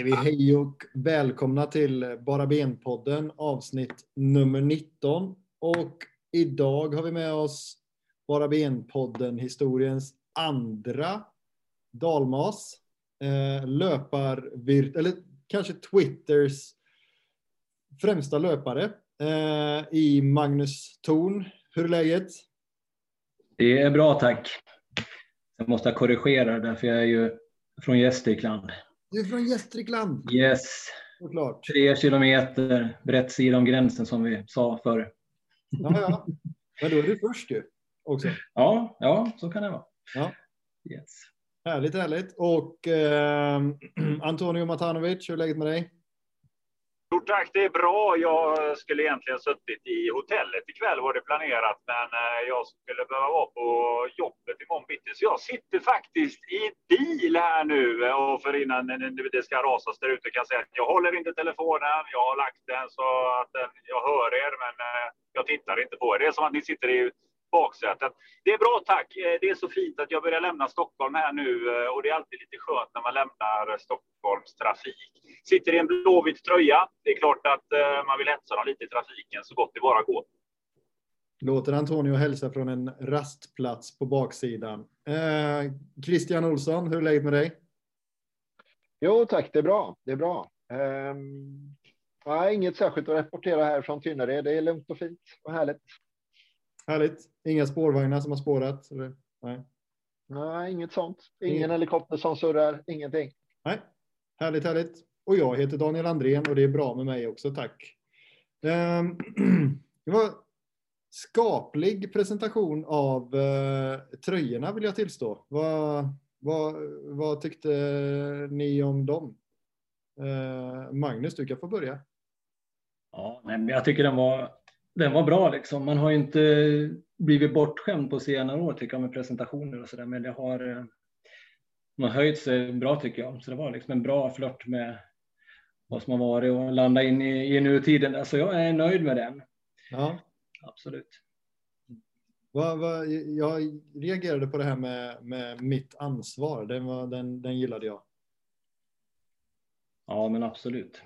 säger vi hej och välkomna till Bara Ben-podden avsnitt nummer 19. Och idag har vi med oss Bara Ben-podden historiens andra dalmas. Eh, löpar, eller kanske Twitters främsta löpare eh, i Magnus Thorn. Hur är läget? Det är bra tack. Jag måste korrigera därför jag är ju från Gästrikland. Du är från Gästrikland? Yes. Såklart. Tre kilometer brett sida om gränsen som vi sa förr. Ja, ja. Men då är du först ju. Också. Ja, ja, så kan det vara. Ja. Yes. Härligt, härligt. Och eh, Antonio Matanovic, hur är läget med dig? Stort tack, det är bra. Jag skulle egentligen suttit i hotellet ikväll var det planerat, men eh, jag skulle behöva vara på jobbet imorgon bitti. Så jag sitter faktiskt i bil här nu eh, och för innan det ska rasas där ute kan jag säga att jag håller inte telefonen. Jag har lagt den så att jag hör er, men eh, jag tittar inte på er. Det är som att ni sitter i baksätet. Det är bra tack. Eh, det är så fint att jag börjar lämna Stockholm här nu eh, och det är alltid lite skönt när man lämnar Stockholms trafik. Sitter i en blåvit tröja. Det är klart att eh, man vill hetsa dem lite i trafiken så gott det bara går. Låter Antonio hälsa från en rastplats på baksidan. Eh, Christian Olsson, hur är läget med dig? Jo tack, det är bra. Det är bra. Um, ja, inget särskilt att rapportera här från Tynnered. Det är lugnt och fint och härligt. Härligt. Inga spårvagnar som har spårat? Eller? Nej. Nej, inget sånt. Ingen Inget. helikopter som surrar, ingenting. Nej, härligt, härligt. Och jag heter Daniel Andrén och det är bra med mig också, tack. Um, det var skaplig presentation av uh, tröjorna vill jag tillstå. Vad, vad, vad tyckte ni om dem? Uh, Magnus, du kan få börja. Ja, men jag tycker den var den var bra liksom. Man har inte blivit bortskämd på senare år tycker jag med presentationer och så där, men det har, eh, man har höjt sig bra tycker jag. Så det var liksom en bra flört med vad som har varit och landa in i, i nutiden. Alltså jag är nöjd med den. Ja. Absolut. Va, va, jag reagerade på det här med, med mitt ansvar. Den, var, den, den gillade jag. Ja, men absolut.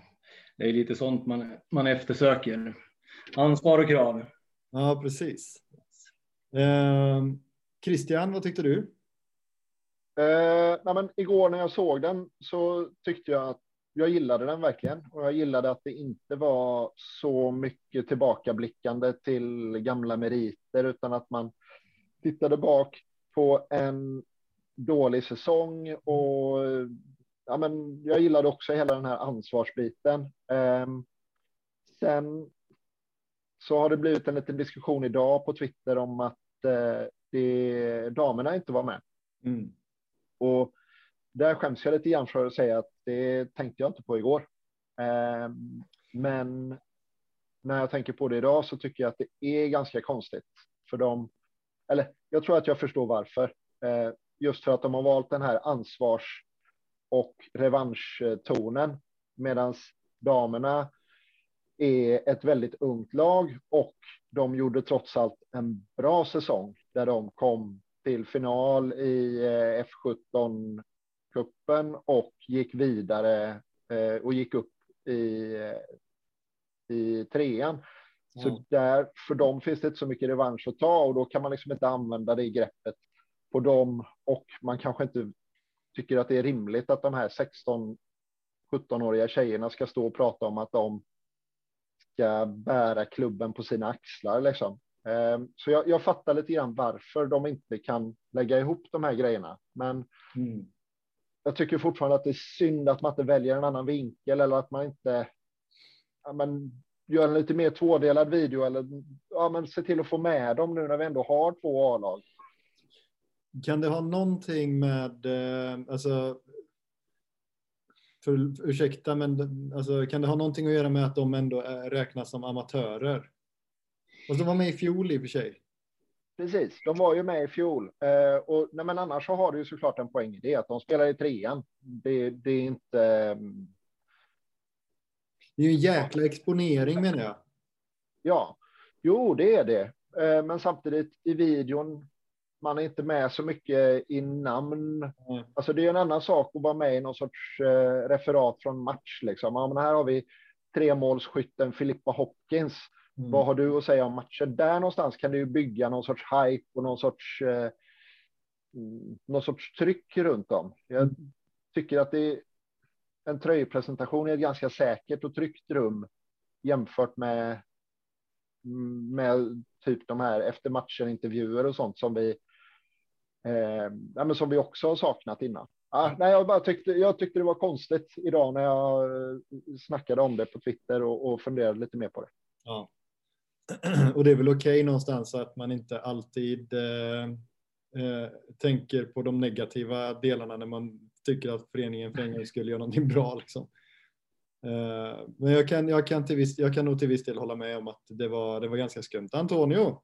Det är lite sånt man, man eftersöker. Ansvar och krav. Ja, precis. Eh, Christian, vad tyckte du? Eh, nej men igår när jag såg den så tyckte jag att jag gillade den verkligen och jag gillade att det inte var så mycket tillbakablickande till gamla meriter utan att man tittade bak på en dålig säsong och ja, men jag gillade också hela den här ansvarsbiten. Eh, sen så har det blivit en liten diskussion idag på Twitter om att eh, det, damerna inte var med. Mm. Och där skäms jag lite grann för att säga att det tänkte jag inte på igår. Eh, men när jag tänker på det idag så tycker jag att det är ganska konstigt för dem. Eller jag tror att jag förstår varför. Eh, just för att de har valt den här ansvars och revanschtonen medan damerna är ett väldigt ungt lag och de gjorde trots allt en bra säsong där de kom till final i eh, F17-cupen och gick vidare eh, och gick upp i, eh, i trean. Så mm. där, för dem finns det inte så mycket revansch att ta och då kan man liksom inte använda det greppet på dem och man kanske inte tycker att det är rimligt att de här 16 17-åriga tjejerna ska stå och prata om att de ska bära klubben på sina axlar. Liksom. Ehm, så jag, jag fattar lite grann varför de inte kan lägga ihop de här grejerna. Men mm. jag tycker fortfarande att det är synd att man inte väljer en annan vinkel eller att man inte ja, men, gör en lite mer tvådelad video eller ja, men se till att få med dem nu när vi ändå har två A-lag. Kan det ha någonting med, eh, alltså för, ursäkta, men alltså, kan det ha någonting att göra med att de ändå är, räknas som amatörer? Och de var med i fjol i och för sig. Precis, de var ju med i fjol. Eh, och, nej, men annars så har du ju såklart en poäng i det, att de spelar i trean. Det, det är inte... Um... Det är ju en jäkla exponering menar jag. Ja, jo, det är det. Eh, men samtidigt i videon man är inte med så mycket i namn. Mm. Alltså det är en annan sak att vara med i någon sorts eh, referat från match. Liksom. Ja, men här har vi tremålsskytten Filippa Hopkins. Mm. Vad har du att säga om matchen? Där någonstans kan du bygga någon sorts hype och någon sorts, eh, mm, någon sorts tryck runt om. Jag mm. tycker att det är en tröjpresentation är ett ganska säkert och tryggt rum jämfört med med typ de här efter matchen intervjuer och sånt som vi eh, men som vi också har saknat innan. Ja, nej, jag bara tyckte, jag tyckte det var konstigt idag när jag eh, snackade om det på Twitter och, och funderade lite mer på det. Ja. Och det är väl okej okay någonstans att man inte alltid eh, eh, tänker på de negativa delarna när man tycker att föreningen för en gång skulle göra någonting bra. Liksom. Eh, men jag kan, jag, kan till viss, jag kan nog till viss del hålla med om att det var, det var ganska skumt. Antonio?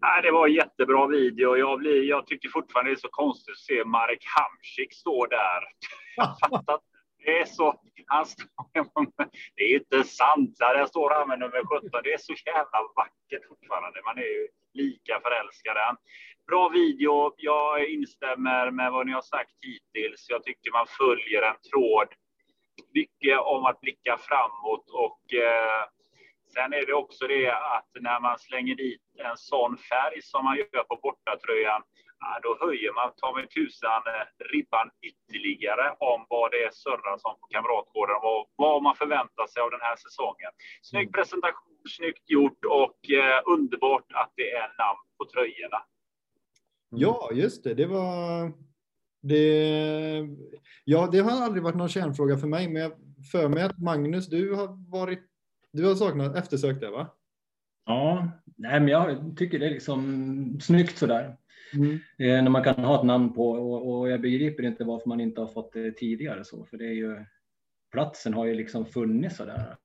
Nej, det var en jättebra video. Jag, blir, jag tycker fortfarande det är så konstigt att se Marek Hamsik stå där. Det är så. Han står, det är inte sant. Där står han med nummer 17. Det är så jävla vackert fortfarande. Man är ju lika förälskad. Bra video. Jag instämmer med vad ni har sagt hittills. Jag tycker man följer en tråd mycket om att blicka framåt och eh, sen är det också det att när man slänger dit en sån färg som man gör på bortatröjan, ja, då höjer man ta mig tusan eh, ribban ytterligare om vad det är Sörrason på Kamratgården och vad man förväntar sig av den här säsongen. Snygg presentation, snyggt gjort och eh, underbart att det är namn på tröjorna. Ja, just det. Det var det, ja, det har aldrig varit någon kärnfråga för mig, men jag för mig att Magnus, du har varit, du har saknat eftersökt det va? Ja, nej, men jag tycker det är liksom snyggt sådär. Mm. Eh, när man kan ha ett namn på och, och, jag begriper inte varför man inte har fått det tidigare så, för det är ju platsen har ju liksom funnits sådär.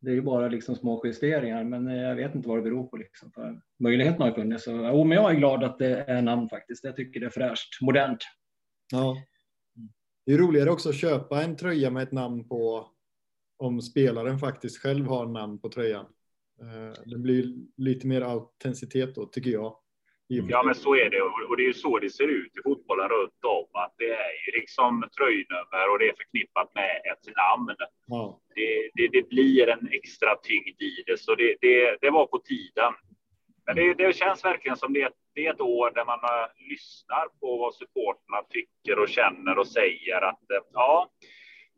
Det är ju bara liksom små justeringar, men jag vet inte vad det beror på. Liksom. För möjligheten har ju funnits. Så, oh, men jag är glad att det är namn faktiskt. Jag tycker det är fräscht, modernt. Ja. Det är roligare också att köpa en tröja med ett namn på om spelaren faktiskt själv har namn på tröjan. Eh, det blir lite mer autenticitet då, tycker jag. Ja, men så är det. Och det är ju så det ser ut i fotbollen runt om. Att det är ju liksom tröjnummer och det är förknippat med ett namn. Ja. Det, det, det, blir en extra tyngd i det, så det, det, det var på tiden. Men det, det känns verkligen som det, det är ett år där man uh, lyssnar på vad supporterna tycker och känner och säger att uh, ja,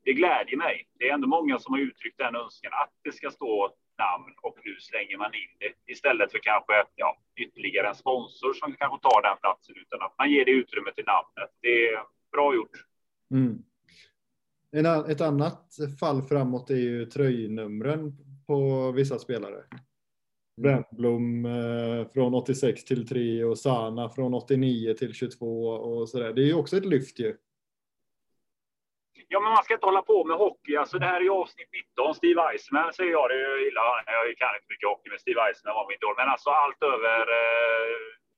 det glädjer mig. Det är ändå många som har uttryckt den önskan att det ska stå namn och nu slänger man in det istället för kanske ja, ytterligare en sponsor som kanske tar den platsen utan att man ger det utrymme till namnet. Det är bra gjort. Mm. En, ett annat fall framåt är ju tröjnumren på vissa spelare. Brännblom eh, från 86 till 3 och Sana från 89 till 22 och så där. Det är ju också ett lyft ju. Ja, men man ska inte hålla på med hockey. Alltså, det här är ju avsnitt 19. Steve Eisman säger jag. Det är illa. Jag kan inte mycket hockey, men Steve Eisman var min idol. Men alltså allt över eh,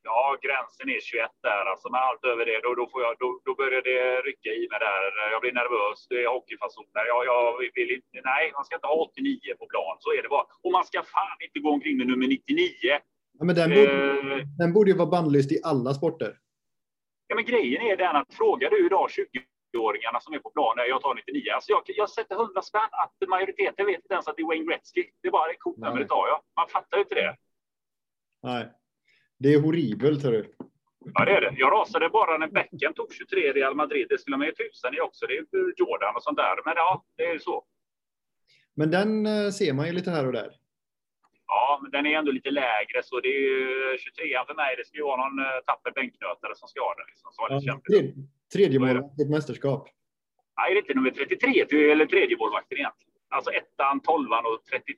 Ja, gränsen är 21 där alltså. Men allt över det, då, då, får jag, då, då börjar det rycka i mig där. Jag blir nervös. Det är hockeyfasoner. Jag, jag vill inte. Nej, man ska inte ha 89 på plan. Så är det bara. Och man ska fan inte gå omkring med nummer 99. Ja, men den, borde, eh, den borde ju vara bannlyst i alla sporter. Ja, men grejen är den att frågar du idag 20-åringarna som är på planen, jag tar 99. Alltså jag, jag sätter 100 spänn att majoriteten vet inte ens att det är Wayne Gretzky. Det är bara det kortnumret tar jag. Man fattar ju inte det. Nej. Det är horribelt, hörru. Ja, det är det. Jag rasade bara när Beckham tog 23 i Real Madrid. Det skulle man ju tusen i också. Det är Jordan och sånt där. Men ja, det är så. Men den eh, ser man ju lite här och där. Ja, men den är ändå lite lägre, så det är ju 23 för mig. Det ska ju vara någon eh, tapper bänknötare som ska ha den. Liksom. Så ja, tredje, tredje målvakt i ett mästerskap. Nej, det är inte nummer 33 eller tredje målvakten egentligen. Alltså ettan, tolvan och 33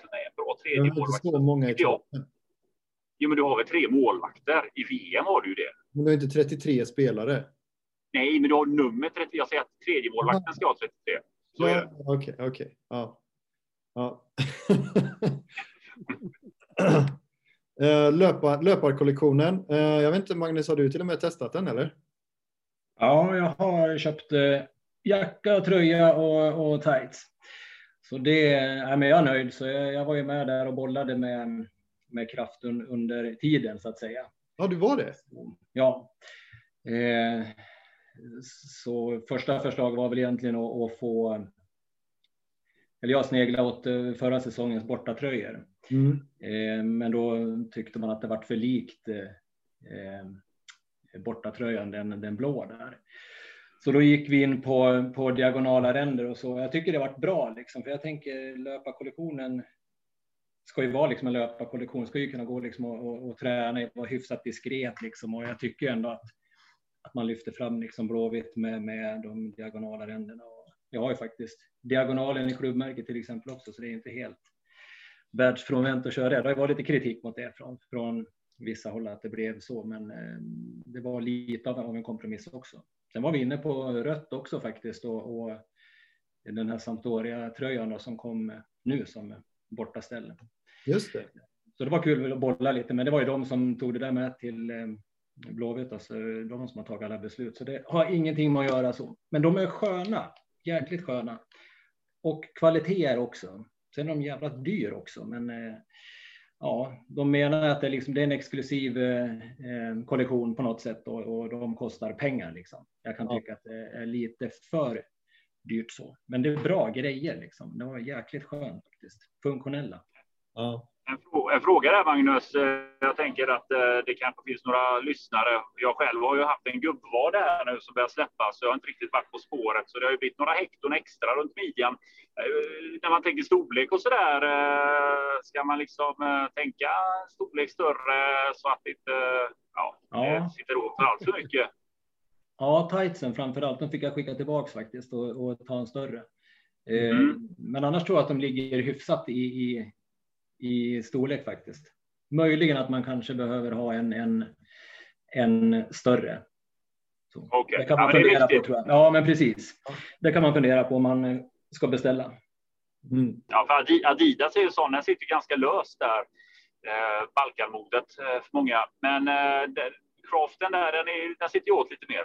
för mig. En bra tredje målvakt. Så många i Jo, men du har väl tre målvakter? I VM har du ju det. Men du har inte 33 spelare? Nej, men du har nummer 30. Jag säger att tredje målvakten ska ha 33. Så ja, Okej, okej. Okay, Ja. ja. Eh, löpar, löparkollektionen. Eh, jag vet inte, Magnus, har du till och med testat den eller? Ja, jag har köpt eh, jacka, tröja och, och tights. Så det, men jag är nöjd. Så jag, jag var ju med där och bollade med med kraften under tiden så att säga. Ja, du var det? Ja. Eh, så första förslag var väl egentligen att, att få eller jag sneglade åt eh, förra säsongens bortatröjor. Mm. Eh, men då tyckte man att det var för likt eh, bortatröjan, den, den blå där. Så då gick vi in på, på diagonala ränder och så. Jag tycker det varit bra, liksom, för jag tänker löparkollektionen ska ju vara liksom en löparkollektion, ska ju kunna gå liksom och, och, och träna, vara hyfsat diskret liksom. Och jag tycker ändå att, att man lyfter fram liksom Blåvitt med, med de diagonala ränderna. Och jag har ju faktiskt diagonalen i klubbmärket till exempel också, så det är inte helt världsfrånvänt att köra det. Det har varit lite kritik mot det från, från vissa håll att det blev så, men eh, det var lite av en kompromiss också. Sen var vi inne på rött också faktiskt och, och den här Sampdoria-tröjan som kom nu som bortaställe. Just det. Så det var kul att bolla lite, men det var ju de som tog det där med till eh, Blåvitt, alltså de som har tagit alla beslut. Så det har ingenting med att göra så. Men de är sköna, jäkligt sköna. Och kvaliteter också. Sen är de jävla dyr också, men eh, ja, de menar att det är, liksom, det är en exklusiv eh, eh, kollektion på något sätt och, och de kostar pengar. Liksom. Jag kan ja. tycka att det är lite för dyrt så, men det är bra grejer. Liksom. Det var jäkligt skönt faktiskt. Funktionella. Ja. En, fråga där Magnus. Eh, jag tänker att eh, det kanske finns några lyssnare. Jag själv har ju haft en gubbvad här nu som börjar släppa, så jag har inte riktigt varit på spåret. Så det har ju blivit några hekton extra runt midjan. Eh, när man tänker storlek och så där, ska man liksom tänka storlek större så att det inte ja, ja. sitter åt för allt för mycket? Ja, tightsen framför allt. De fick jag skicka tillbaks faktiskt och, och ta en större. Mm. Men annars tror jag att de ligger hyfsat i, i i storlek faktiskt. Möjligen att man kanske behöver ha en, en, en större. Okay. Det kan man ja, fundera på tror jag. Ja, men precis. Det kan man fundera på om man ska beställa. Mm. Ja, för Adidas är ju sån, den sitter ganska löst där. Eh, Balkanmodet eh, för många. Men eh, craften där, den, är, den sitter ju åt lite mer.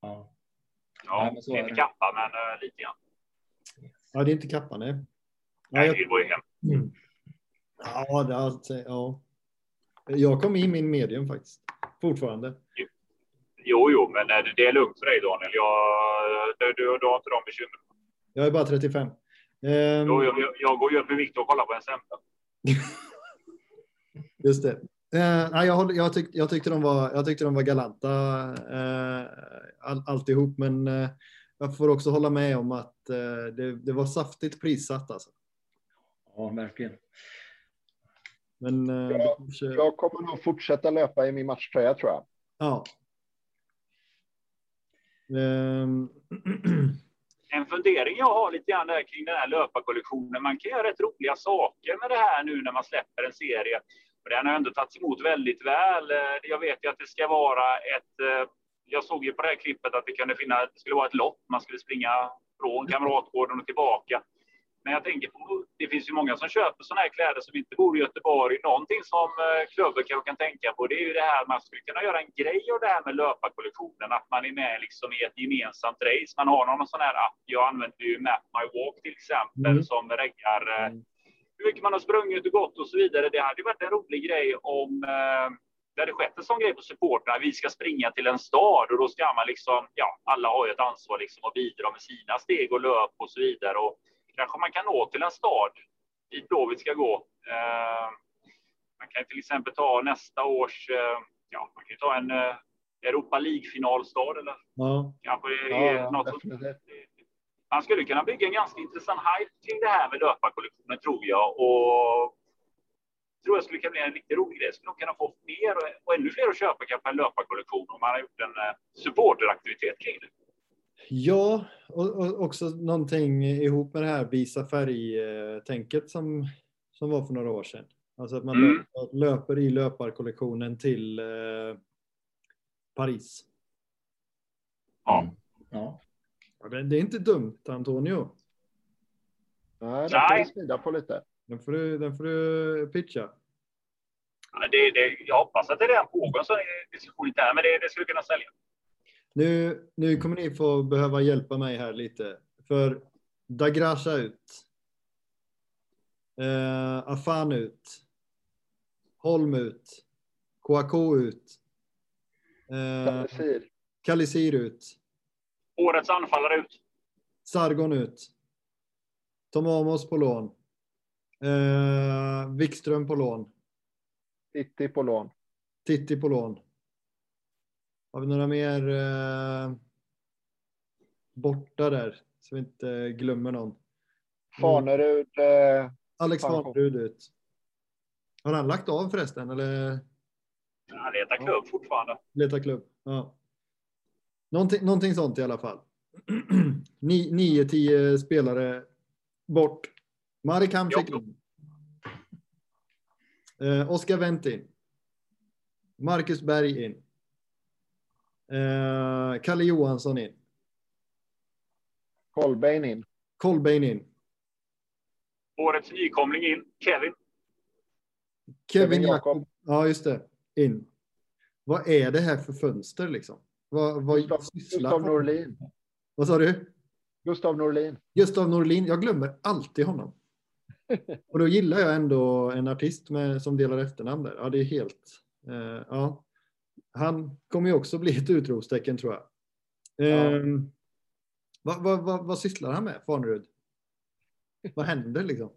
Ja, ja, ja inte kappa, men eh, lite grann. Ja, det är inte kappa, nej. Nej, det går ju hem. Ja, det, alltså, ja. Jag kom i min medium faktiskt. Fortfarande. Jo, jo, men det är lugnt för dig Daniel. Jag, du, du, du har inte de bekymren. Jag är bara 35. Um... Jo, jag, jag, går ju upp i vikt och kollar på en sämre. Just det. Uh, nej, jag, jag, tyck, jag, tyckte de var, jag tyckte de var galanta uh, all, alltihop, men uh, jag får också hålla med om att uh, det, det var saftigt prissatt. Alltså. Ja, verkligen. Men, eh, jag, kanske... jag kommer nog fortsätta löpa i min matchtröja tror jag. Ja. Um... En fundering jag har lite grann där kring den här löparkollektionen. Man kan göra rätt roliga saker med det här nu när man släpper en serie. Och den har ändå tagits emot väldigt väl. Eh, jag vet ju att det ska vara ett... Eh, jag såg ju på det här klippet att det kunde finnas, det skulle vara ett lopp. Man skulle springa från Kamratgården och tillbaka. Men jag tänker på, det finns ju många som köper sådana här kläder som inte bor i Göteborg. Någonting som eh, klubben kanske kan tänka på, det är ju det här man skulle kunna göra en grej av det här med löparkollektionen, att man är med liksom i ett gemensamt race. Man har någon sån här app, jag använder ju Map My Walk till exempel, mm. som reggar eh, mm. hur mycket man har sprungit och gått och så vidare. Det hade ju varit en rolig grej om eh, det hade skett en sån grej på supportrarna. Vi ska springa till en stad och då ska man liksom, ja, alla har ju ett ansvar liksom att bidra med sina steg och löp och så vidare. Och kanske man kan nå till en stad dit Blåvitt ska gå. Eh, man kan till exempel ta nästa års, eh, ja, man kan ta en eh, Europa League-finalstad eller ja. kanske ja, något Man skulle kunna bygga en ganska intressant hype kring det här med löparkollektionen tror jag och tror jag skulle kunna bli en riktigt rolig grej. Skulle nog kunna få mer och ännu fler att köpa kanske en löparkollektion om man har gjort en supporteraktivitet kring det. Ja, och, och, också någonting ihop med det här visa färg-tänket som, som var för några år sedan. Alltså att man mm. löper, löper, i löparkollektionen till eh, Paris. Ja. ja. Det är inte dumt, Antonio. Nej, den får du smida på lite. Den får du, den får du pitcha. det, det, jag hoppas att det redan pågår en diskussion inte men det, det skulle kunna sälja. Nu, nu kommer ni få behöva hjälpa mig här lite. För Dagrasha ut. Eh, Afan ut. Holm ut. Kouakou ut. Kallisir. Kalisir ut. Årets anfallare ut. Sargon ut. Tom Amos på lån. Eh, Wikström på lån. Titti på lån. Titti på lån. Har vi några mer eh, borta där? Så vi inte glömmer någon. Fanerud. Eh, Alex Fan. Fanerud ut. Har han lagt av förresten eller Han letar klubb fortfarande. letar klubb? Ja. Någonting, någonting sånt i alla fall. 9-10 spelare bort. Marek Hamsik in. Eh, Oskar Wendt in. Marcus Berg in. Eh, Kalle Johansson in. Kolbein in. Kolbein in. Årets nykomling in. Kevin. Kevin Kevin Jakob. Ja, just det. In. Vad är det här för fönster liksom? Vad, vad Gustav, Gustav Norlin. Vad sa du? Gustav Norlin. Gustav Norlin. Jag glömmer alltid honom. Och då gillar jag ändå en artist med, som delar efternamn där. Ja, det är helt... Eh, ja. Han kommer ju också bli ett utropstecken tror jag. Ja. Eh, vad, vad, vad, vad sysslar han med, Farnerud? Vad händer liksom?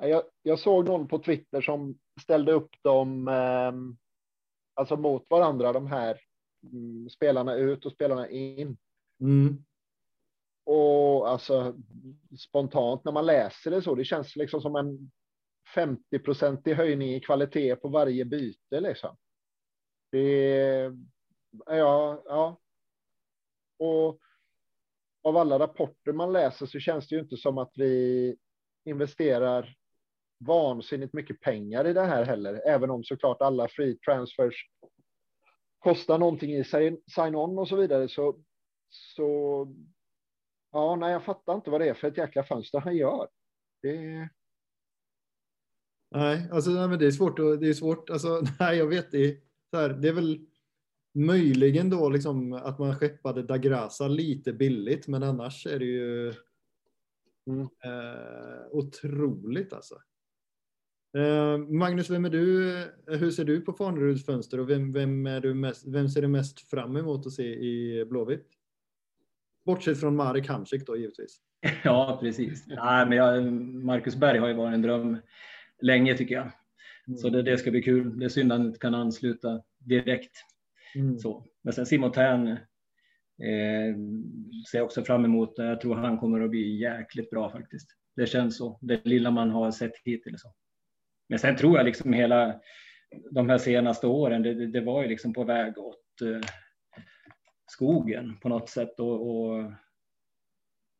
Jag, jag såg någon på Twitter som ställde upp dem eh, alltså mot varandra, de här mm, spelarna ut och spelarna in. Mm. Och alltså spontant när man läser det så, det känns liksom som en 50% höjning i kvalitet på varje byte liksom. Det är, ja, ja. Och av alla rapporter man läser så känns det ju inte som att vi investerar vansinnigt mycket pengar i det här heller, även om såklart alla free transfers kostar någonting i sig, sign-on och så vidare så, så ja, nej, jag fattar inte vad det är för ett jäkla fönster han gör. Det, Nej, alltså nej, men det är svårt. Och, Det är svårt. Alltså, nej, jag vet det. Så här, det är väl möjligen då liksom att man skeppade Dagrasa lite billigt, men annars är det ju Mm. eh, otroligt alltså. Eh, Magnus, vem är du? Hur ser du på Farneruds fönster och vem, vem, är du mest, vem ser du mest fram emot att se i Blåvitt? Bortsett från Marek Hamsik då givetvis. Ja, precis. Nej, men jag, Marcus Berg har ju varit en dröm länge tycker jag. Så det, det ska bli kul. Det är synd att han inte kan ansluta direkt. Mm. Så. Men sen Simon Tern eh, ser jag också fram emot. Jag tror han kommer att bli jäkligt bra faktiskt. Det känns så. Det lilla man har sett hittills. Så. Men sen tror jag liksom hela de här senaste åren, det, det, det var ju liksom på väg åt eh, skogen på något sätt. Och, och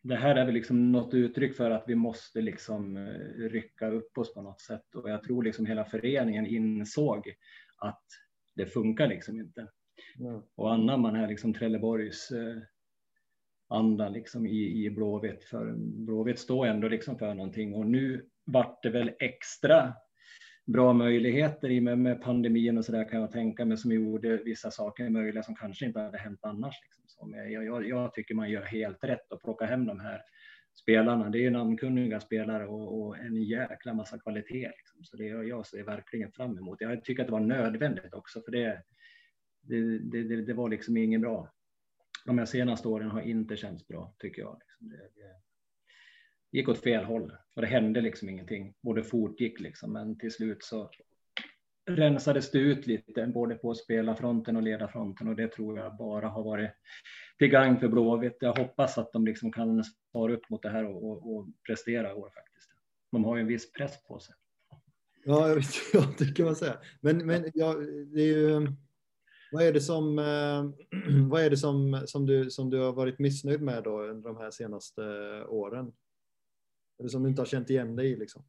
det här är väl liksom något uttryck för att vi måste liksom eh, rycka upp oss på något sätt. Och jag tror liksom hela föreningen insåg att det funkar liksom inte. Ja. Och anammar den här liksom Trelleborgs eh, anda liksom i, i Blåvitt. För Blåvitt står ändå liksom för någonting och nu vart det väl extra bra möjligheter i med, med pandemin och så där kan jag tänka mig som gjorde vissa saker möjliga som kanske inte hade hänt annars. Liksom som jag, jag, jag tycker man gör helt rätt att plocka hem de här spelarna. Det är ju namnkunniga spelare och, och en jäkla massa kvalitet. Liksom. Så det jag, jag ser verkligen fram emot. Jag tycker att det var nödvändigt också för det, det, det, det, det var liksom inget bra. De här senaste åren har inte känts bra tycker jag. Liksom. Det, det gick åt fel håll och det hände liksom ingenting. Både fortgick liksom, men till slut så rensades det ut lite både på spelarfronten och ledarfronten och det tror jag bara har varit till gagn för Blåvitt. Jag hoppas att de liksom kan svara upp mot det här och, och, och prestera i år faktiskt. De har ju en viss press på sig. Ja, jag vet, ja, det kan man säga. Men, men ja, det är ju, vad är det som, eh, vad är det som, som, du, som du har varit missnöjd med då under de här senaste åren? Det som du inte har känt igen dig i liksom?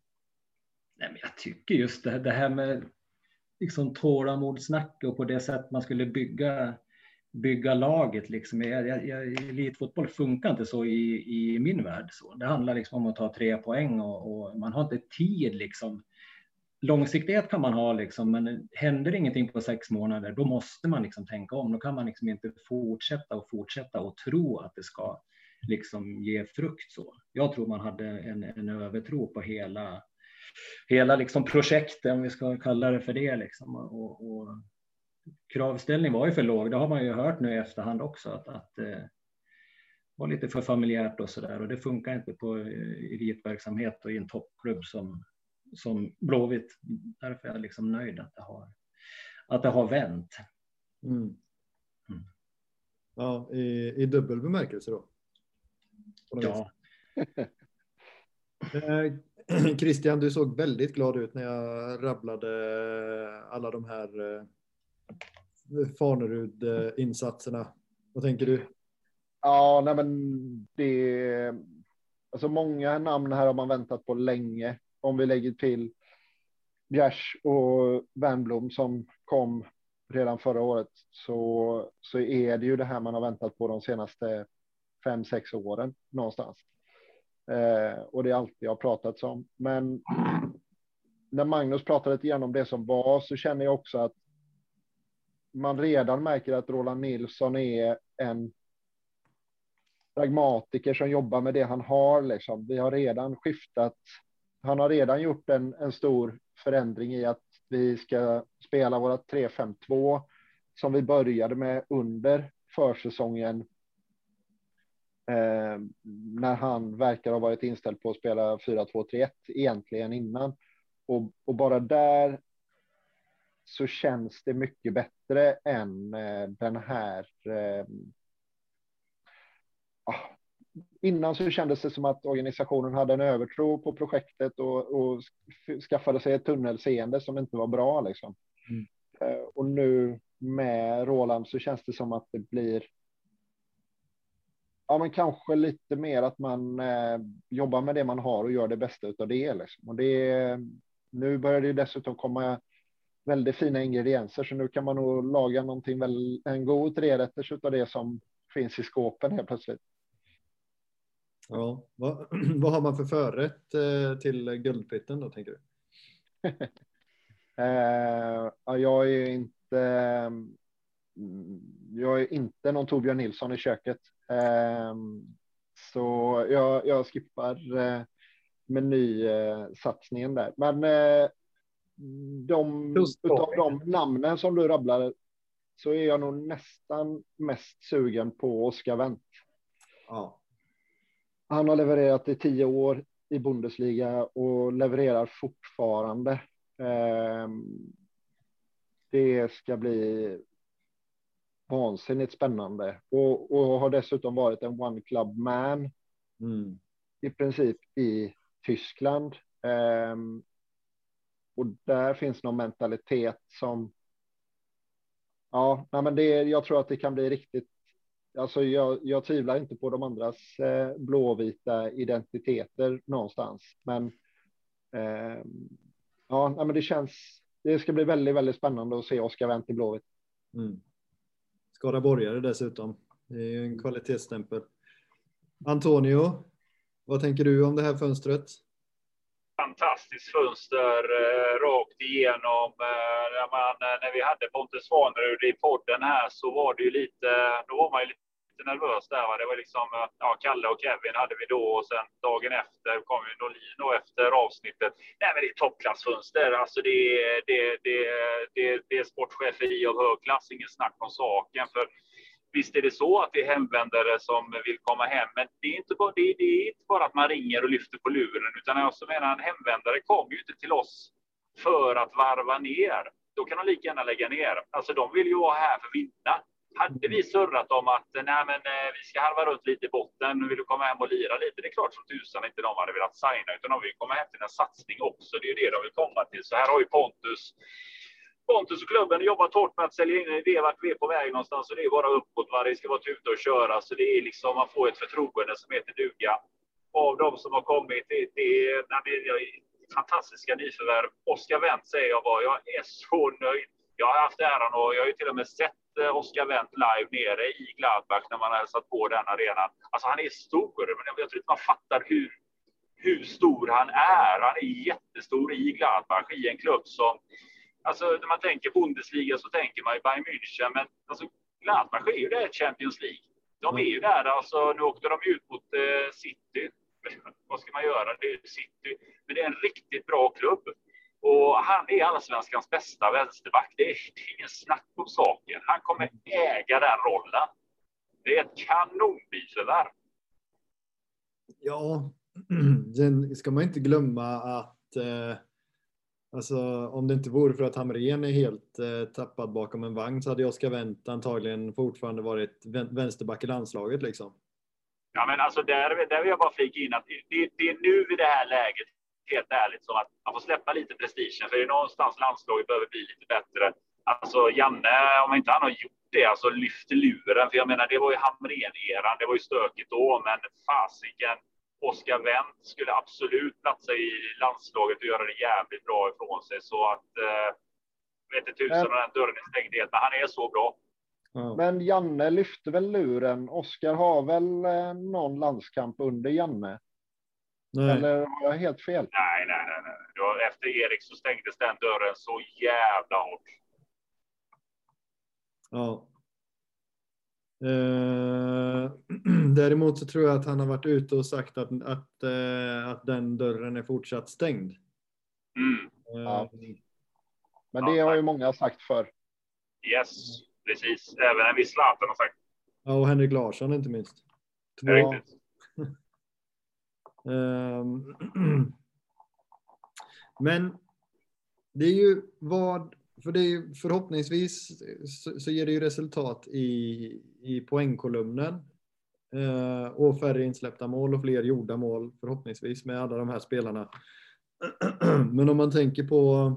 Nej, men jag tycker just det, det här med liksom tålamodssnack och på det sätt man skulle bygga, bygga laget. Liksom. Jag, jag, jag, elitfotboll funkar inte så i, i min värld. Så. Det handlar liksom om att ta tre poäng och, och man har inte tid. Liksom. Långsiktighet kan man ha, liksom, men händer ingenting på sex månader, då måste man liksom tänka om. Då kan man liksom inte fortsätta och fortsätta och tro att det ska liksom ge frukt. Så. Jag tror man hade en, en övertro på hela hela liksom projektet, om vi ska kalla det för det. Liksom. Och, och kravställning var ju för låg. Det har man ju hört nu i efterhand också att, att eh, var lite för familjärt och så där och det funkar inte på elitverksamhet och i en toppklubb som, som Blåvitt. Därför är jag liksom nöjd att det har, att det har vänt. Mm. Mm. Ja, i, i dubbel bemärkelse då? Ja. Christian, du såg väldigt glad ut när jag rabblade eh, alla de här eh, Fanerud-insatserna. Vad tänker du? Ja, nej men det. Alltså många namn här har man väntat på länge. Om vi lägger till Bjärs och Wernbloom som kom redan förra året så, så är det ju det här man har väntat på de senaste fem, sex åren någonstans. Eh, och det är alltid jag pratat om. Men när Magnus pratade lite grann om det som var så känner jag också att man redan märker att Roland Nilsson är en pragmatiker som jobbar med det han har. Liksom. Vi har redan skiftat. Han har redan gjort en, en stor förändring i att vi ska spela våra 3-5-2 som vi började med under försäsongen. Eh, när han verkar ha varit inställd på att spela 4-2-3-1 egentligen innan. Och, och, bara där så känns det mycket bättre än eh, den här eh, innan så kändes det som att organisationen hade en övertro på projektet och, och skaffade sig ett tunnelseende som inte var bra. Liksom. Mm. Eh, och nu med Roland så känns det som att det blir. Ja, men kanske lite mer att man eh, jobbar med det man har och gör det bästa av det. Liksom. Och det nu börjar det dessutom komma väldigt fina ingredienser, så nu kan man nog laga någonting väl en god trerätters av det som finns i skåpen helt plötsligt. Ja, vad, vad har man för förrätt eh, till guldpitten då tänker du? eh, jag är inte. Mm, jag är inte någon Torbjörn Nilsson i köket, så jag, jag skippar eh, menysatsningen där. Men eh, de av de namnen som du rabblade så är jag nog nästan mest sugen på Oskar Wendt. Ja. Han har levererat i tio år i Bundesliga och levererar fortfarande. Ehm, det ska bli vansinnigt spännande och, och har dessutom varit en one club man mm. i princip i Tyskland. Um, och där finns någon mentalitet som. Ja, nej men det, jag tror att det kan bli riktigt alltså jag, jag tvivlar inte på de andras eh, blåvita identiteter någonstans, men. Eh, ja, men det känns. Det ska bli väldigt, väldigt spännande att se Oskar Wendt i blåvitt. Mm. Skaraborgare dessutom. Det är ju en kvalitetsstämpel. Antonio, vad tänker du om det här fönstret? fantastiskt fönster eh, rakt igenom. Eh, när, man, eh, när vi hade Pontus Svanerud i podden här så var det ju lite, då var man ju lite lite nervös där. Va? Det var liksom, eh, ja, Kalle och Kevin hade vi då och sen dagen efter kom ju Norlin då efter avsnittet. Nej, men det är toppklassfönster. Alltså det, det, det, det, det är sportchefer i av hög klass, ingen snack om saken. För Visst är det så att det är hemvändare som vill komma hem, men det är inte bara, det, det är inte bara att man ringer och lyfter på luren, utan jag menar en hemvändare kommer ju inte till oss för att varva ner. Då kan de lika gärna lägga ner. Alltså, de vill ju vara här för att vinna. Hade vi surrat om att nej, men, eh, vi ska harva runt lite i botten, vill du komma hem och lira lite? Det är klart som tusan inte de hade velat signa, utan de vill komma hem till en satsning också. Det är det de vill komma till. Så här har ju Pontus Pontus och klubben har jobbat hårt med att sälja in en idé vart vi är på väg någonstans och det är bara uppåt. Va? Det ska vara tuta och köra. Så det är liksom, man får ett förtroende som heter duga. Av de som har kommit, det, det, är, det är fantastiska nyförvärv. Oskar Wendt säger jag bara, jag är så nöjd. Jag har haft äran och jag har ju till och med sett eh, Oskar Wendt live nere i Gladbach när man har hälsat på den arenan. Alltså han är stor, men jag tror inte man fattar hur, hur stor han är. Han är jättestor i Gladbach, i en klubb som Alltså när man tänker Bundesliga så tänker man ju Bayern München, men alltså Gladbach är ju där Champions League. De är ju där, alltså nu åkte de ut mot eh, City. Vad ska man göra? Det är City. Men det är en riktigt bra klubb. Och han är allsvenskans bästa vänsterback. Det är, det är ingen snack om saken. Han kommer äga den rollen. Det är ett kanonbiförvärv. Ja, sen ska man inte glömma att eh, alltså, om det inte vore för att Hamrén är helt eh, tappad bakom en vagn så hade Oskar Wendt antagligen fortfarande varit vänsterback i landslaget. Liksom. Ja, men alltså där, där vill jag bara flika in att det, det är nu i det här läget, helt ärligt, som att man får släppa lite prestigen. För det är någonstans landslaget behöver bli lite bättre. Alltså Janne, om inte han har gjort det, alltså lyfter luren. För jag menar, det var ju Hamrén-eran, det var ju stökigt då, men fasiken. Oskar Wendt skulle absolut platsa i landslaget och göra det jävligt bra ifrån sig. Så att, eh, vet inte tusan om den dörren är stängd helt, men han är så bra. Men Janne lyfte väl luren. Oskar har väl eh, någon landskamp under Janne? Nej. Eller har jag helt fel? Nej, nej, nej. nej. Efter Erik så stängdes den dörren så jävla hårt. Ja. Eh, däremot så tror jag att han har varit ute och sagt att, att, eh, att den dörren är fortsatt stängd. Mm. Eh, ja. Men det har ju många sagt för. Yes, precis. Även en viss Zlatan har sagt. Ja, och Henrik Larsson inte minst. Två. Riktigt. Ehm, men det är ju vad för det är förhoppningsvis så, så ger det ju resultat i, i poängkolumnen. Eh, och färre insläppta mål och fler gjorda mål förhoppningsvis med alla de här spelarna. Men om man tänker på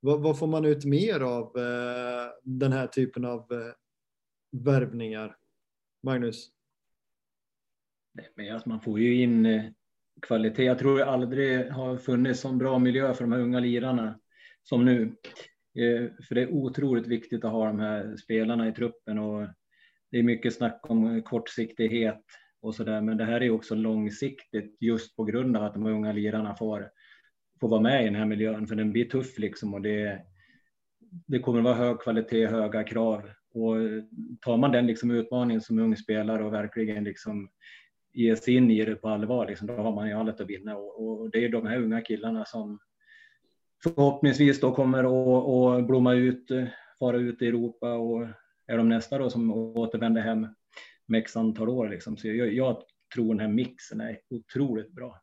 vad, vad får man ut mer av eh, den här typen av eh, värvningar? Magnus? Men alltså man får ju in eh, kvalitet. Jag tror det aldrig har funnits så bra miljö för de här unga lirarna som nu. Eh, för det är otroligt viktigt att ha de här spelarna i truppen och det är mycket snack om eh, kortsiktighet och så där, men det här är också långsiktigt just på grund av att de unga lirarna får, får vara med i den här miljön, för den blir tuff liksom och det, det kommer vara hög kvalitet, höga krav och tar man den liksom utmaningen som ung spelare och verkligen liksom ger sig in i det på allvar, liksom, då har man ju allt att vinna och, och det är de här unga killarna som förhoppningsvis då kommer att, att blomma ut, fara ut i Europa och är de nästa då som återvänder hem med x antal år. Liksom. Så jag, jag tror den här mixen är otroligt bra.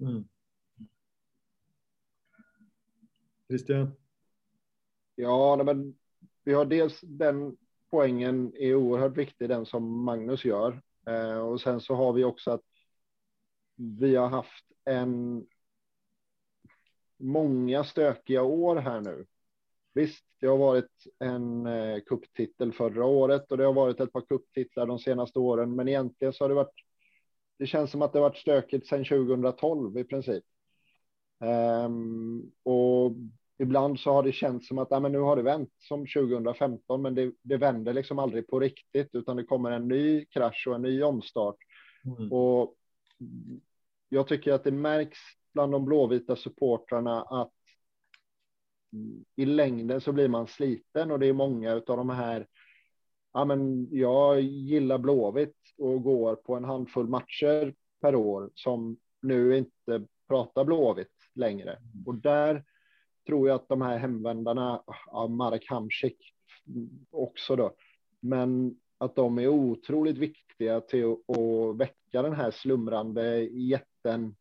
Mm. Christian? Ja, men vi har dels den poängen är oerhört viktig, den som Magnus gör. Eh, och sen så har vi också att vi har haft en många stökiga år här nu. Visst, det har varit en eh, kupptitel förra året och det har varit ett par kupptitlar de senaste åren, men egentligen så har det varit. Det känns som att det har varit stökigt sedan 2012 i princip. Um, och ibland så har det känts som att ja, men nu har det vänt som 2015, men det, det vänder liksom aldrig på riktigt, utan det kommer en ny krasch och en ny omstart. Mm. Och jag tycker att det märks bland de blåvita supportrarna att i längden så blir man sliten och det är många av de här. Ja, men jag gillar Blåvitt och går på en handfull matcher per år som nu inte pratar Blåvitt längre och där tror jag att de här hemvändarna, ja, Marek Hamsik också då, men att de är otroligt viktiga till att väcka den här slumrande jätten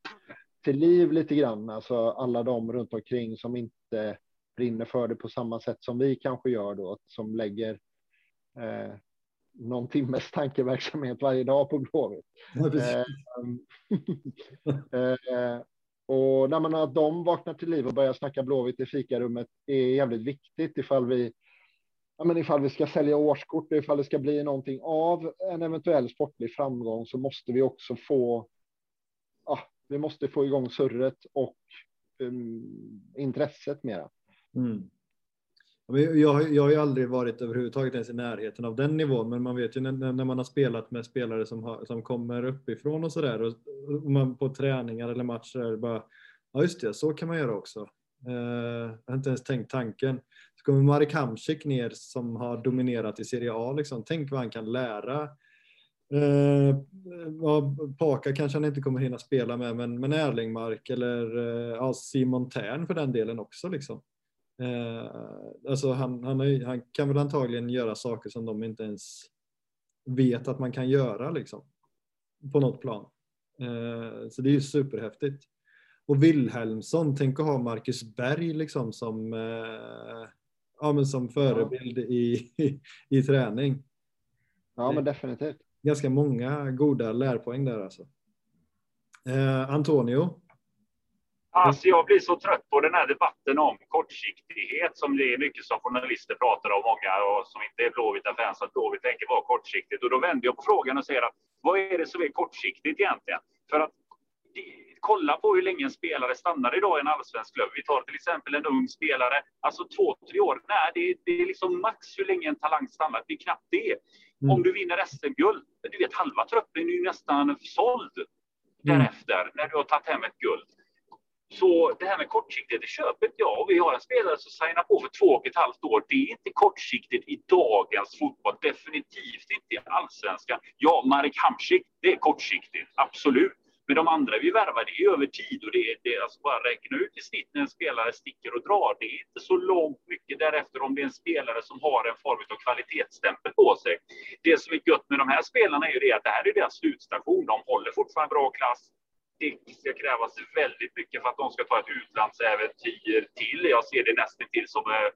till liv lite grann. Alltså alla de runt omkring som inte brinner för det på samma sätt som vi kanske gör då, som lägger eh, någon timmes tankeverksamhet varje dag på Blåvitt. Eh, eh, och när man att de vaknar till liv och börjar snacka Blåvitt i fikarummet är jävligt viktigt ifall vi Ja, men ifall vi ska sälja årskort, ifall det ska bli någonting av en eventuell sportlig framgång så måste vi också få ja, vi måste få igång surret och um, intresset mera. Mm. Jag, jag har ju aldrig varit överhuvudtaget ens i närheten av den nivån, men man vet ju när, när man har spelat med spelare som, har, som kommer uppifrån och sådär och, och man på träningar eller matcher bara, ja just det, så kan man göra också. Uh, jag har inte ens tänkt tanken. Så kommer Marek Hamsik ner som har dominerat i Serie A, liksom. tänk vad han kan lära Eh, ja, Paka kanske han inte kommer hinna spela med, men, men Erlingmark eller eh, ja, Simon Tern för den delen också. Liksom. Eh, alltså han, han, han, kan väl antagligen göra saker som de inte ens vet att man kan göra liksom, på något plan. Eh, så det är ju superhäftigt. Och Wilhelmsson, tänk att ha Marcus Berg liksom som, eh, ja, men som förebild i, i, i träning. Ja, men definitivt ganska många goda lärpoäng där alltså. Eh, Antonio? Alltså jag blir så trött på den här debatten om kortsiktighet som det är mycket som journalister pratar om, många och som inte är Blåvita fans, att Blåvitt tänker vara kortsiktigt. Och då vänder jag på frågan och säger att vad är det som är kortsiktigt egentligen? För att kolla på hur länge en spelare stannar idag i en allsvensk klubb. Vi tar till exempel en ung spelare, alltså två, tre år. Nej, det, det är liksom max hur länge en talang stannar. Det är knappt det. Mm. Om du vinner SM-guld, du vet halva truppen är ju nästan såld mm. därefter, när du har tagit hem ett guld. Så det här med kortsiktighet, det köpet ja. Vi har en spelare som signar på för två och ett halvt år. Det är inte kortsiktigt i dagens fotboll. Definitivt inte i allsvenskan. Ja, Marek Hamsik, det är kortsiktigt. Absolut. Men de andra vi värvar, det är över tid och det är, det är alltså bara räkna ut i snitt när en spelare sticker och drar. Det är inte så långt mycket därefter om det är en spelare som har en form av kvalitetsstämpel på sig. Det som är gött med de här spelarna är ju det att det här är deras slutstation. De håller fortfarande bra klass. Det ska krävas väldigt mycket för att de ska ta ett utlandsäventyr till. Jag ser det nästan till som eh,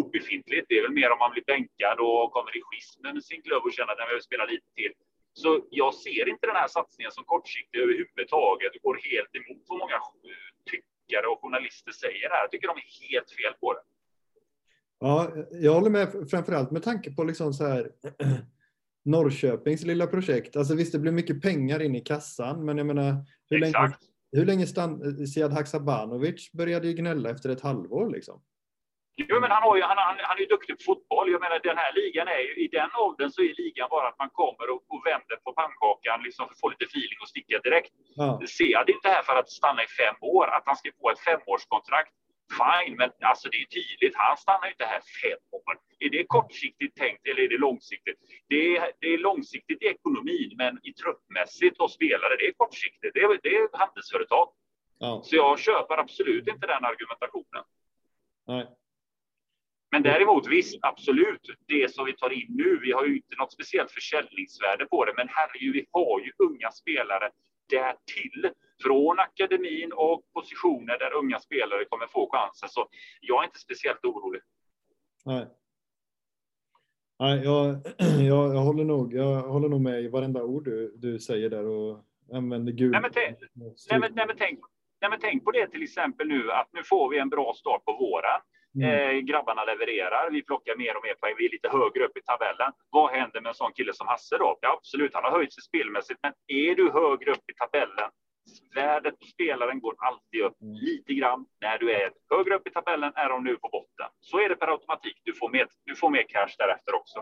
obefintligt. Det är väl mer om man blir bänkad och kommer i schism med sin klubb och känner att den behöver spela lite till. Så jag ser inte den här satsningen som kortsiktig överhuvudtaget Det går helt emot vad många tyckare och journalister säger här. Jag tycker de är helt fel på det. Ja, jag håller med framförallt med tanke på liksom så här Norrköpings lilla projekt. Alltså visst, det blir mycket pengar in i kassan, men jag menar hur Exakt. länge, hur länge stann, Siad Haksabanovic började ju gnälla efter ett halvår liksom. Jo, men han, har ju, han, han, han är ju duktig på fotboll. Jag menar, den här ligan är ju, i den åldern så är ligan bara att man kommer och, och vänder på pannkakan liksom för att få lite feeling och sticka direkt. Ja. Ser det inte här för att stanna i fem år, att han ska få ett femårskontrakt. Fine, men alltså det är tydligt. Han stannar inte här fem år. Är det kortsiktigt tänkt eller är det långsiktigt? Det är, det är långsiktigt i ekonomin, men i truppmässigt och spelare, det är kortsiktigt. Det är, det är handelsföretag. Ja. Så jag köper absolut inte den argumentationen. Nej. Men däremot visst, absolut, det som vi tar in nu, vi har ju inte något speciellt försäljningsvärde på det, men herregud, vi har ju unga spelare därtill från akademin och positioner där unga spelare kommer få chansen. Så jag är inte speciellt orolig. Nej. Nej, jag, jag, jag, håller nog, jag håller nog med i varenda ord du, du säger där och använder Gud. Nej, men, tänk, nej, men, nej, men tänk, nej, men tänk på det till exempel nu att nu får vi en bra start på våren. Mm. Eh, grabbarna levererar, vi plockar mer och mer poäng, vi är lite högre upp i tabellen. Vad händer med en sån kille som Hasse då? Ja, absolut, han har höjt sig spelmässigt, men är du högre upp i tabellen, värdet på spelaren går alltid upp mm. lite grann. När du är högre upp i tabellen är de nu på botten. Så är det per automatik. Du får mer, du får mer cash därefter också.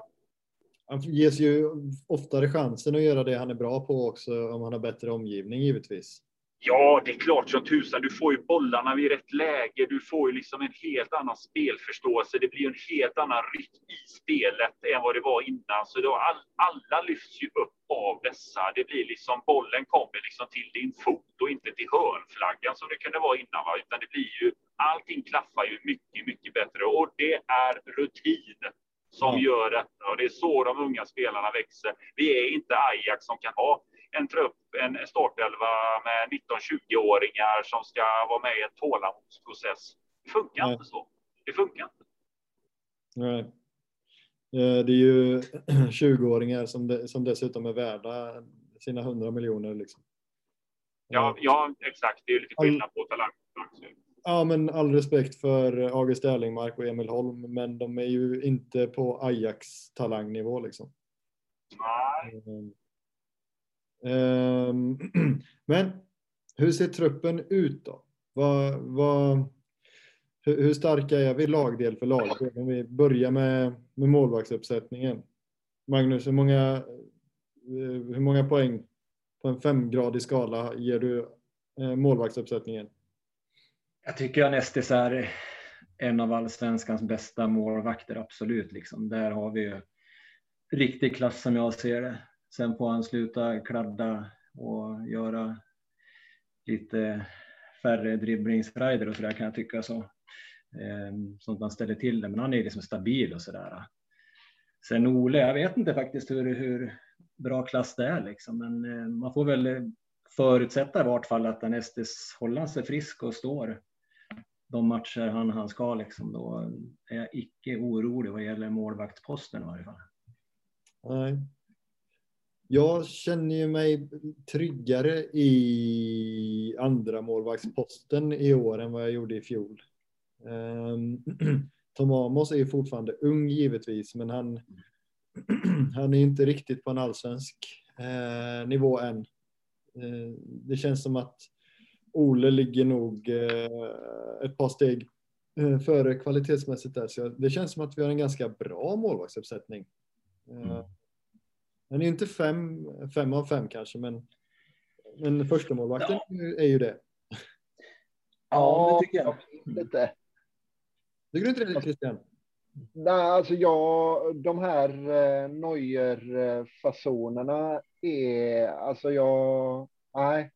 Han ges ju oftare chansen att göra det han är bra på också om han har bättre omgivning givetvis. Ja, det är klart som tusan. Du får ju bollarna vid rätt läge. Du får ju liksom en helt annan spelförståelse. Det blir en helt annan rytm i spelet än vad det var innan. Så då all, alla lyfts ju upp av dessa. Det blir liksom bollen kommer liksom till din fot och inte till hörnflaggan som det kunde vara innan. Va? Utan det blir ju allting klaffar ju mycket, mycket bättre och det är rutin som gör detta och det är så de unga spelarna växer. Vi är inte Ajax som kan ha en trupp, en startelva med 19-20-åringar som ska vara med i en tålamodsprocess. Det funkar Nej. inte så. Det funkar inte. Nej. Eh, det är ju 20-åringar som, som dessutom är värda sina 100 miljoner. Liksom. Ja, ja, exakt. Det är lite skillnad på talang. Ja, men all respekt för August Erlingmark och Emil Holm, men de är ju inte på Ajax talangnivå liksom. Nej. Ehm, men hur ser truppen ut då? Vad, vad, hur, starka är vi lagdel för lagdel? Om vi börjar med, med målvaktsuppsättningen. Magnus, hur många, eh, hur många poäng på en femgradig skala ger du eh, målvaktsuppsättningen? Jag tycker att Nestis är en av allsvenskans bästa målvakter, absolut. Liksom. Där har vi ju riktig klass som jag ser det. Sen får han sluta kladda och göra lite färre dribblingsrider och så där kan jag tycka så. Ehm, Sånt man ställer till det, men han är liksom stabil och så där. Sen Ole, jag vet inte faktiskt hur, hur bra klass det är liksom, men eh, man får väl förutsätta i vart fall att Anestis håller sig frisk och står de matcher han, han ska liksom, då är jag icke orolig vad gäller målvaktsposten i varje fall. Nej. Jag känner ju mig tryggare i andra målvaktsposten i år än vad jag gjorde i fjol. Um, Tom Amos är fortfarande ung givetvis, men han, han är inte riktigt på en allsvensk eh, nivå än. Eh, det känns som att Ole ligger nog eh, ett par steg före kvalitetsmässigt där, så det känns som att vi har en ganska bra målvaktsuppsättning. Mm. Den är inte fem, fem av fem kanske, men, men första målvakten ja. är ju det. Ja, det tycker jag. Lite. Tycker du inte det Christian? Nej, alltså jag, de här eh, Neuer-fasonerna är, alltså jag, nej.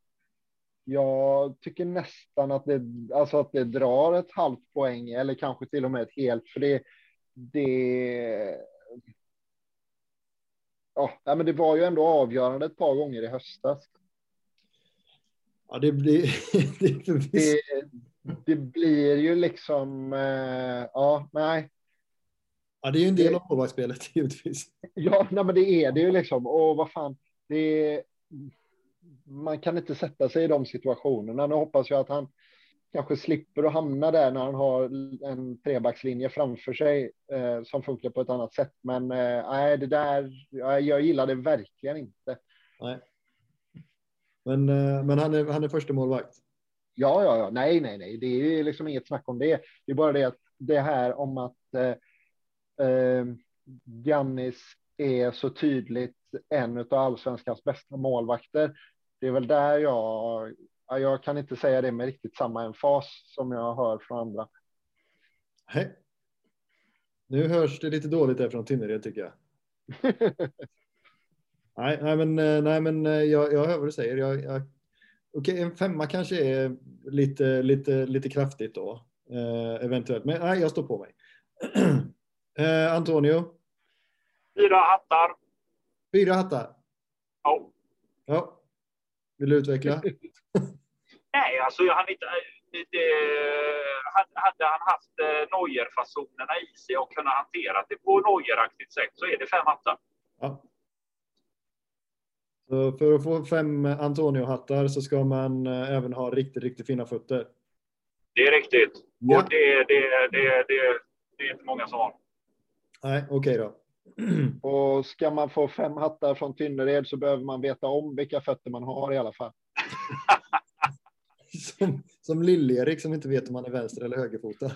Jag tycker nästan att det, alltså att det drar ett halvt poäng eller kanske till och med ett helt, för det, det ja, men det var ju ändå avgörande ett par gånger i höstas. Ja, det blir... det, det, det blir ju liksom, eh, ja, nej. Ja, det är ju en del av målvaktsspelet givetvis. Ja, nej, men det är det ju liksom. Och vad fan, det man kan inte sätta sig i de situationerna. Nu hoppas jag att han kanske slipper att hamna där när han har en trebackslinje framför sig eh, som funkar på ett annat sätt. Men eh, nej, det där, jag, jag gillar det verkligen inte. Nej. Men, eh, men han är, han är första målvakt. Ja, ja, ja, nej, nej, nej, det är liksom inget snack om det. Det är bara det att det här om att eh, eh, Giannis är så tydligt en av allsvenskans bästa målvakter. Det är väl där jag, jag kan inte säga det med riktigt samma emfas som jag hör från andra. Nej. Nu hörs det lite dåligt där från Tynnered tycker jag. nej, nej, men, eh, nej, men eh, jag, jag hör vad du säger. Jag, jag, okej, en femma kanske är lite, lite, lite kraftigt då. Eh, eventuellt, men nej, jag står på mig. eh, Antonio? Fyra hattar. Fyra hattar? Ja. Ja. Vill du utveckla? Nej, alltså jag hann inte... Det, hade han haft eh, Neuer-fasonerna i sig och kunnat hantera det på Neuer-aktigt sätt så är det fem hattar. Ja. Så för att få fem Antonio-hattar så ska man eh, även ha riktigt, riktigt fina fötter. Det är riktigt. Ja. Och det, det, det, det, det är inte många som har. Nej, okej okay då. Och ska man få fem hattar från Tynnered så behöver man veta om vilka fötter man har i alla fall. som som Lill-Erik som inte vet om han är vänster eller högerfotad.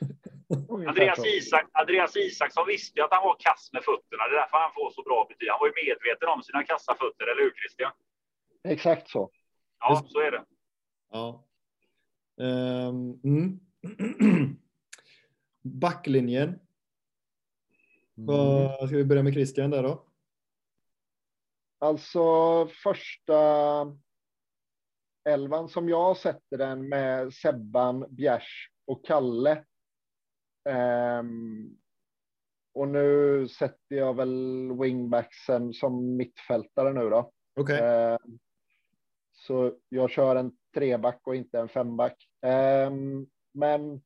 Andreas, Isak, Andreas Isaksson visste ju att han var kass med fötterna. Det är därför han får så bra betyg. Han var ju medveten om sina kassa fötter, eller hur Christian? Exakt så. Ja, så är det. Ja. Um, mm. Backlinjen. Mm. Ska vi börja med Christian där då? Alltså första elvan som jag sätter den med Sebban, Bjärs och Kalle. Um, och nu sätter jag väl wingbacksen som mittfältare nu då. Okay. Um, så jag kör en treback och inte en femback. Um, men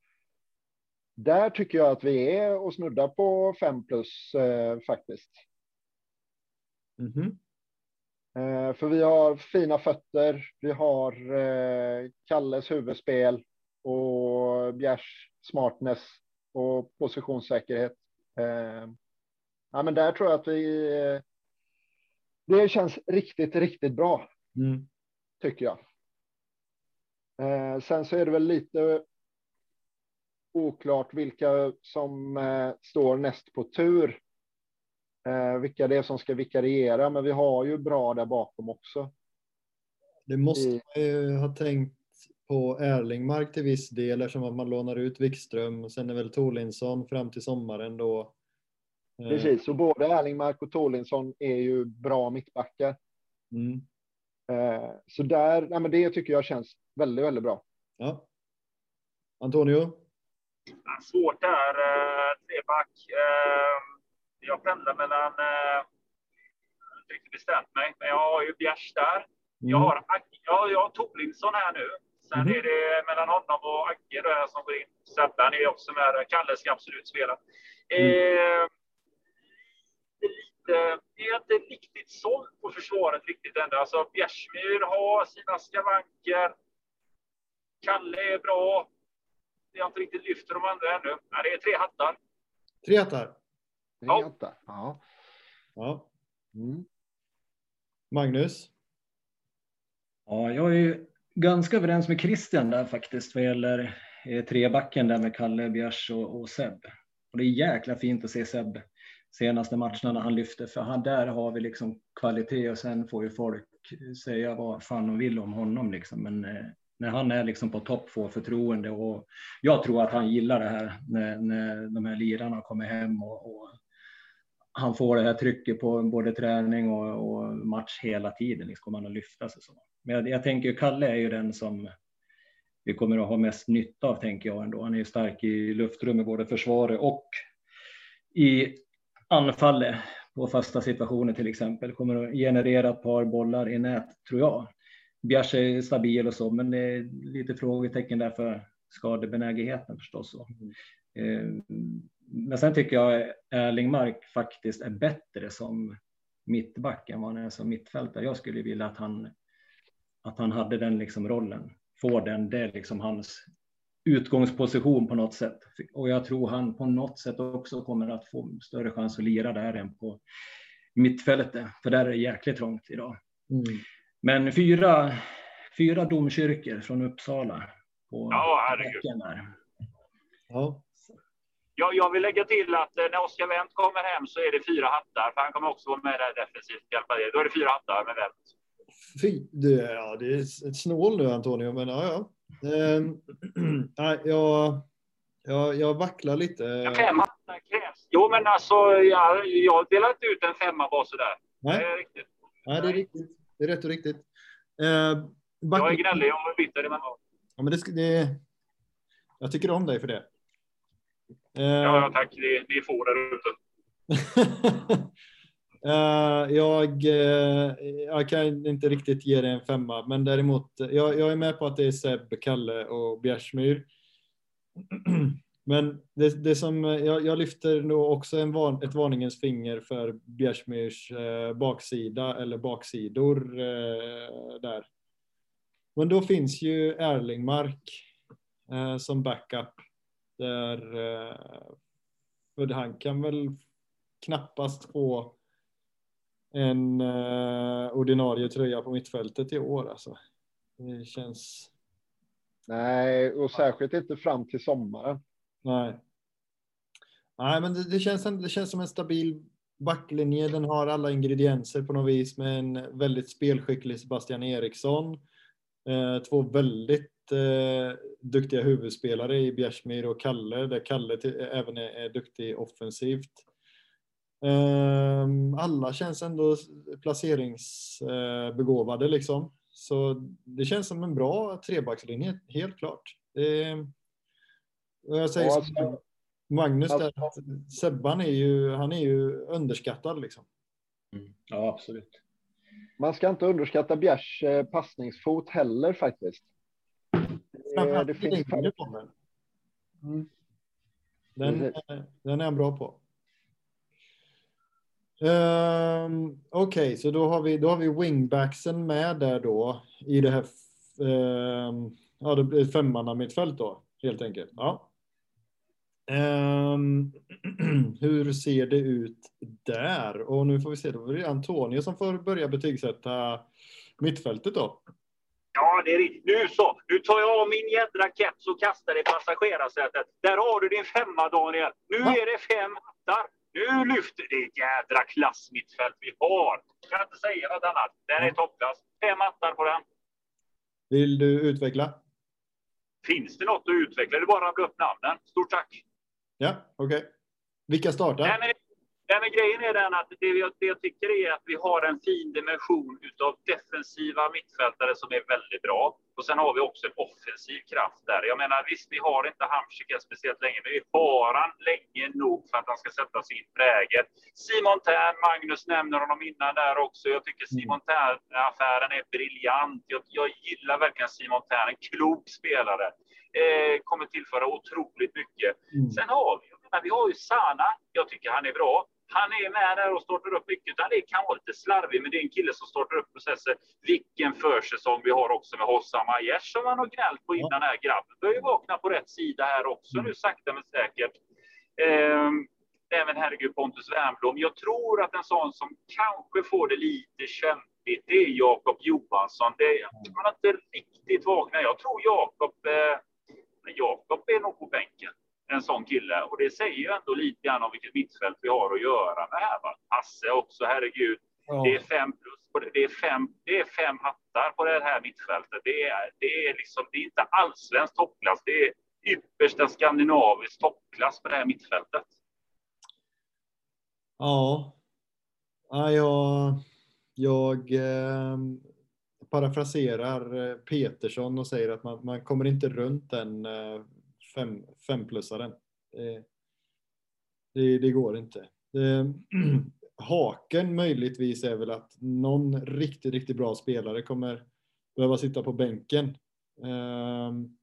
där tycker jag att vi är och snuddar på fem plus uh, faktiskt. Mm -hmm. Eh, för vi har fina fötter, vi har eh, Kalles huvudspel och Bjärs smartness och positionssäkerhet. Eh, ja, men där tror jag att vi... Det känns riktigt, riktigt bra. Mm. Tycker jag. Sen så är det väl lite oklart vilka som står näst på tur eh, vilka det är som ska vikariera, men vi har ju bra där bakom också. Det måste man ju ha tänkt på Erlingmark till viss del eftersom att man lånar ut Wikström. Sen är väl Torlinsson fram till sommaren då Eh, Precis, och både Erlingmark och Torlinsson är ju bra mittbackar. Mm. Eh, så där, nej, men det tycker jag känns väldigt, väldigt bra. Ja. Antonio? Svårt där, eh, treback. Eh, jag pendlar mellan... Eh, jag har inte riktigt bestämt mig, men jag har ju Bjärs där. Jag har, Agge- ja, jag har Torlinsson här nu. Sen Mhm. är det mellan honom och Agge där som går in. Sebban är också med. där. Kalle ska absolut spela. Eh, det är lite, jag är inte riktigt såld på försvaret riktigt ännu. Alltså Bjärsmyr har sina skavanker. Kalle är bra. Jag har inte riktigt lyft de andra ännu. Men det är tre hattar. Tre hattar. Det Ja. är inte. Ja. Ja. Mm. Magnus? Ja, jag är ju ganska överens med Christian där faktiskt vad gäller eh, trebacken där med Kalle, Bjärs och, och Seb. Och det är jäkla fint att se Seb senaste matcherna när han lyfter, för han, där har vi liksom kvalitet och sen får ju folk säga vad fan de vill om honom liksom. Men eh, när han är liksom på topp får förtroende och jag tror att han gillar det här när, när de här lirarna kommer hem och, och han får det här trycket på både träning och, och match hela tiden. Liksom kommer han att lyfta sig så. Men jag, jag tänker Kalle är ju den som vi kommer att ha mest nytta av, tänker jag ändå. Han är ju stark i luftrummet, både försvaret och i anfallet på fasta situationer till exempel. Kommer att generera ett par bollar i nät, tror jag. Bjärs är stabil och så, men det är lite frågetecken där för skadebenägenheten förstås. Så. Eh, Men sen tycker jag Erlingmark faktiskt är bättre som mittback än vad han är som mittfältare. Jag skulle vilja att han, att han hade den liksom rollen, får den, det är liksom hans utgångsposition på något sätt. Och jag tror han på något sätt också kommer att få större chans att lira där än på mittfältet, för där är det jäkligt trångt idag. Mm. Men fyra, fyra domkyrkor från Uppsala på Ja, herregud. backen där. Ja. Jag, vill lägga till att eh, när Oskar Wendt kommer hem så är det fyra hattar. För han kommer också vara med där defensivt. hjälpa. Då är det fyra hattar med Wendt. Fy, det, ja, det är ett snål nu Antonio, men ja, ja. Ehm, nej, jag, jag, jag vacklar lite. Fem hattar krävs. Jo, men alltså, jag, jag delar inte ut en femma bara sådär. Det Nej, är riktigt. nej, det är riktigt. Det är rätt och riktigt. Uh, Jag är gnällig och bitter emellanåt. Ja, men det, det, jag tycker om dig för det. Eh, Ja, tack. Ni, ni får där ute. Eh, jag, eh, jag kan inte riktigt ge dig en femma, men däremot, eh, jag, jag är med på att det är Seb, Kalle och Bjärsmyr. Men det, det som, eh, jag, jag lyfter då också en van, ett varningens finger för Bjärsmyrs eh, baksida eller baksidor eh, där. Men då finns ju Erlingmark eh, som backup. Där, eh, för han kan väl knappast få en eh, ordinarie tröja på mittfältet i år. Alltså. Det känns... Nej, och särskilt inte fram till sommaren. Nej. Nej, men det, det, känns, det känns som en stabil backlinje. Den har alla ingredienser på något vis med en väldigt spelskicklig Sebastian Eriksson. Eh, två väldigt eh, duktiga huvudspelare i Bjärsmyr och Kalle, där Kalle till, även är, är duktig offensivt. Eh, alla känns ändå placeringsbegåvade eh, liksom. Så det känns som en bra trebackslinje, helt klart. Det, jag säger Ja, alltså- Magnus där, alltså- att Sebban är ju, han är ju underskattad liksom. Mm. Ja, absolut. Man ska inte underskatta Bjärs eh, passningsfot heller faktiskt. Framförallt det finns längden på den. Mm. Den, den är han bra på. Um, Okej, så då har, vi, då har vi wingbacksen med där då i det här ehm, ja, det blir femmanna mittfält då helt enkelt. Ja. Ehm, hur ser det ut där? Och nu får vi se, då är det Antonio som får börja betygsätta mittfältet då. Ja, det är riktigt. Nu så. Nu tar jag av min jädra keps och kastar i passagerarsätet. Där har du din femma, Daniel. Nu Ja. är det fem hattar. Nu lyfter det ett jädra klassmittfält vi har. Jag kan inte säga något annat. Den är toppklass. Fem hattar på den. Vill du utveckla? Finns det något att utveckla? Det är bara att rabbla upp namnen. Stort tack. Ja, okej. Vilka startar? Nej, men Nej, men grejen är den att det jag, det jag tycker är att vi har en fin dimension utav defensiva mittfältare som är väldigt bra. Och sen har vi också en offensiv kraft där. Jag menar visst, vi har inte Hamsik speciellt länge, men vi har han länge nog för att han ska sätta sin prägel. Simon Tern, Magnus nämner honom innan där också. Jag tycker Simon Tern-affären är briljant. Jag, jag gillar verkligen Simon Tern, en klok spelare. Eh, kommer tillföra otroligt mycket. Mm. Sen har vi, menar, vi har ju Sana. Jag tycker han är bra. Han är med där och startar upp mycket. Det kan vara lite slarvigt, men det är en kille som startar upp processer. Vilken försäsong vi har också med Hossam Aiesh som man har gnällt på innan. Här grabben börjar vakna på rätt sida här också nu sakta men säkert. Eh, även herregud Pontus Wernbloom. Jag tror att en sån som kanske får det lite kämpigt, det är Jakob Johansson. Det, man har inte riktigt vaknat. Jag tror Jakob, eh, Jakob är nog på bänken en sån kille. Och det säger ju ändå lite grann om vilket mittfält vi har att göra med här. Va? Hasse också, herregud. Ja. Det är fem plus. Det är fem, det är fem hattar på det här mittfältet. Det är, det är, liksom, det är inte allsvensk toppklass. Det är yppersta skandinavisk toppklass på det här mittfältet. Ja. ja jag jag eh, parafraserar eh, Petersson och säger att man, man kommer inte runt den eh, fem, femplussaren. Det, det, går inte. Ehm, Haken möjligtvis är väl att någon riktigt, riktigt bra spelare kommer behöva sitta på bänken. Ehm,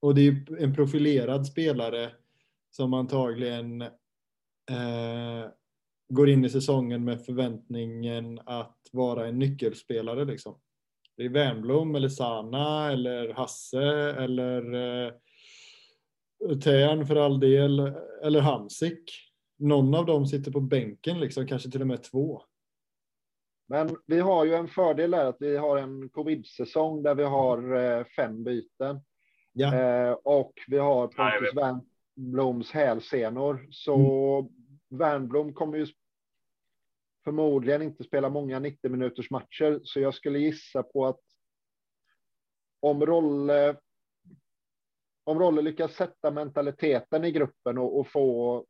och det är en profilerad spelare som antagligen eh, går in i säsongen med förväntningen att vara en nyckelspelare. Liksom. Det är Wernbloom eller Sana eller Hasse eller uh, Tern för all del, eller Hamsik. Någon av dem sitter på bänken, liksom, kanske till och med två. Men vi har ju en fördel där att vi har en covid-säsong där vi har eh, fem byten. Ja. Eh, och vi har Pontus Wernbloms hälsenor. Så mm. Wernblom kommer ju förmodligen inte spela många 90 minuters matcher. Så jag skulle gissa på att om Rolle om Rolle lyckas sätta mentaliteten i gruppen och, och, få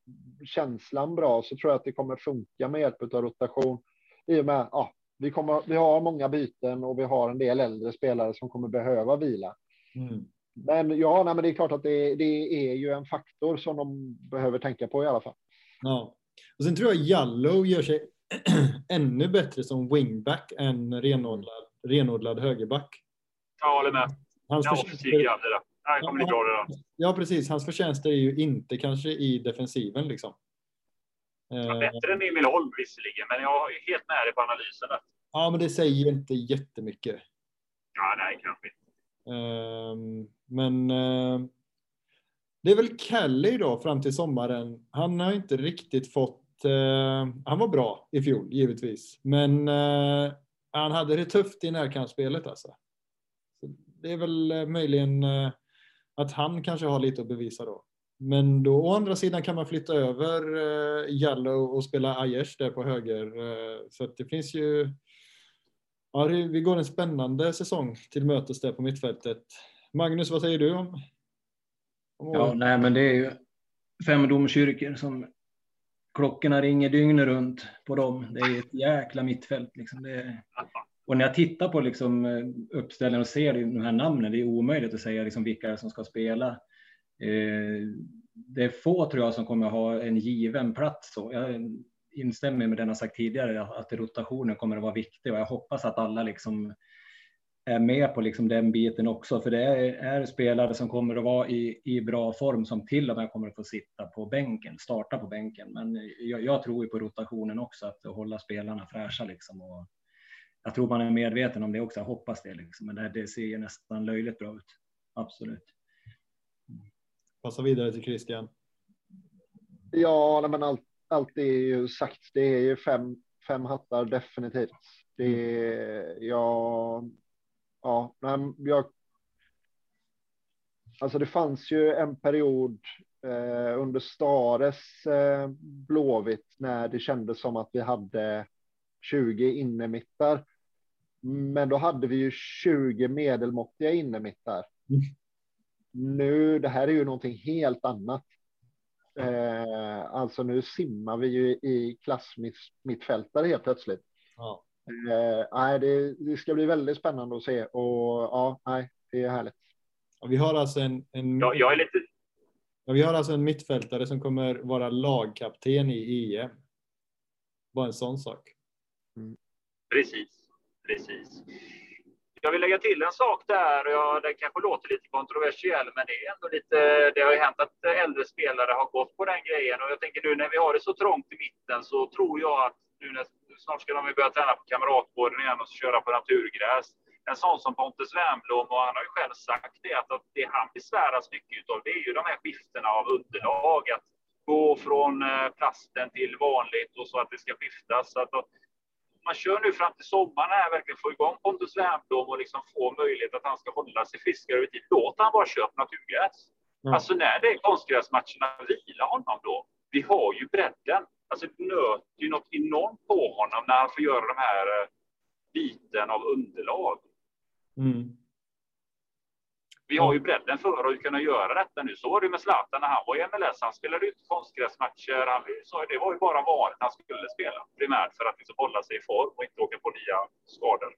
känslan bra så tror jag att det kommer funka med hjälp av rotation. I och med ja, vi, kommer, vi har många byten och vi har en del äldre spelare som kommer behöva vila. Mm. Men ja, nej, men det är klart att det, det, är ju en faktor som de behöver tänka på i alla fall. Ja, och sen tror jag Jallow gör sig ännu bättre som wingback än renodlad, renodlad högerback. Jag håller med. Hans ja, förtjänster, det kommer bli bra det Ja, precis. Hans förtjänster är ju inte kanske i defensiven liksom. Ja, bättre än Emil Holm visserligen, men jag är helt med dig på analysen. Där. Ja, men det säger inte jättemycket. Ja, nej, kanske inte. Um, men uh, det är väl Kelly då fram till sommaren. Han har inte riktigt fått. Uh, han var bra i fjol givetvis, men uh, han hade det tufft i närkampsspelet alltså. Så det är väl möjligen att han kanske har lite att bevisa då. Men då å andra sidan kan man flytta över eh, Jallow och spela Aiesh där på höger. Eh, så det finns ju... Ja, det, vi går en spännande säsong till mötes där på mittfältet. Magnus, vad säger du om? om ja, nej, men det är ju fem domkyrkor som klockorna ringer dygnet runt på dem. Det är ett jäkla mittfält. Liksom. Det är, och när jag tittar på liksom eh, uppställningen och ser de här namnen, det är omöjligt att säga liksom vilka som ska spela. Eh, det är få tror jag som kommer ha en given plats. Så jag instämmer med den jag sagt tidigare att rotationen kommer att vara viktig och jag hoppas att alla liksom är med på liksom den biten också, för det är, är, spelare som kommer att vara i, i bra form som till och med kommer att få sitta på bänken, starta på bänken. Men jag, jag tror ju på rotationen också, att hålla spelarna fräscha liksom och jag tror man är medveten om det också. Jag hoppas det, liksom. men det, det ser ju nästan löjligt bra ut. Absolut. Passa vidare till Christian. Ja, men allt, allt är ju sagt. Det är ju fem, fem hattar definitivt. Det är, mm. Ja, men jag. Alltså, det fanns ju en period eh, under Stares eh, Blåvitt när det kändes som att vi hade 20 innermittar. Men då hade vi ju 20 medelmåttiga innermittar. Mm. Nu, det här är ju någonting helt annat. Eh, alltså nu simmar vi ju i klassmittfältare helt plötsligt. Ja. Eh, nej, det, det, ska bli väldigt spännande att se och ja, nej, det är härligt. Ja, vi har alltså en, en, Ja, jag är lite... ja, vi har alltså en mittfältare som kommer vara lagkapten i EM. Bara en sån sak. Precis, precis. Jag vill lägga till en sak där. Ja, den kanske låter lite kontroversiell, men det är ändå lite. Det har ju hänt att äldre spelare har gått på den grejen och jag tänker nu när vi har det så trångt i mitten så tror jag att nu när snart ska de ju börja träna på kamratgården igen och köra på naturgräs. En sån som Pontus Wernbloom och han har ju själv sagt det att det han besväras mycket av det är ju de här skiftena av underlag. Att gå från eh, plasten till vanligt och så att det ska skiftas. Så att man kör nu fram till sommaren här, verkligen få igång Pontus Wernbloom och liksom få möjlighet att han ska hålla sig friskare över tid. Låt han bara köra naturgräs. Mm. Alltså när det är konstgräsmatcherna, vila honom då. Vi har ju bredden. Alltså det nöter ju något enormt på honom när han får göra de här eh, biten av underlag. Mm. Vi har ju bredden för att kunna göra detta nu. Så var det med Zlatan när han var i MLS. Han spelade ut konstgräsmatcher. Han sa det var ju bara vanligt han skulle spela primärt för att liksom hålla sig i form och inte åka på nya skador.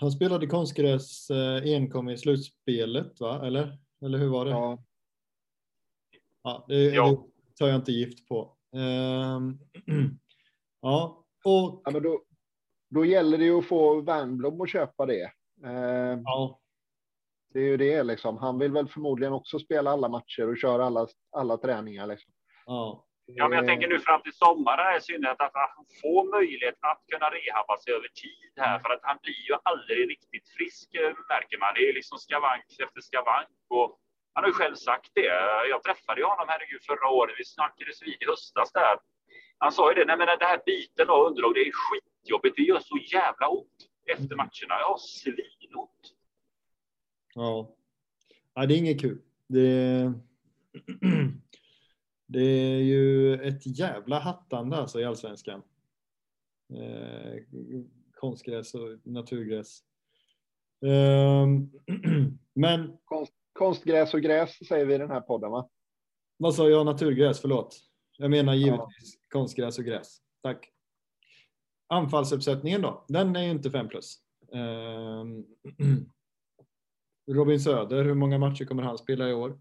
Han spelade konstgräs eh, enkom i slutspelet, va? Eller? Eller hur var det? Ja, Ja, det, Ja. det tar jag inte gift på. Ehm, ja, och ja men då, då gäller det ju att få Wernbloom att köpa det. Eh, ja, det är ju det liksom. Han vill väl förmodligen också spela alla matcher och köra alla, alla träningar. Liksom. ja, Ja, men jag tänker nu fram till sommaren i synnerhet att han får möjlighet att kunna rehabba sig över tid här för att han blir ju aldrig riktigt frisk eh, märker man. Det är liksom skavank efter skavank och han har ju själv sagt det. Jag träffade ju honom herregud förra året. Vi snackades vid i höstas där. Han sa ju det. Nej, men den här biten av underlag, det är skitjobbigt. Det gör så jävla ont efter matcherna. Jag har svinont. ja. ja. Det är inget kul. Det, det är ju ett jävla hattande alltså i allsvenskan. Eh, konstgräs och naturgräs. Ehm, men Konst, konstgräs och gräs säger vi i den här podden va? vad sa jag? Naturgräs, förlåt. Jag menar Ja. givetvis konstgräs och gräs. Tack. Anfallsuppsättningen då? Den är ju inte 5 plus. Ehm, Robin Söder, hur många matcher kommer han spela i år?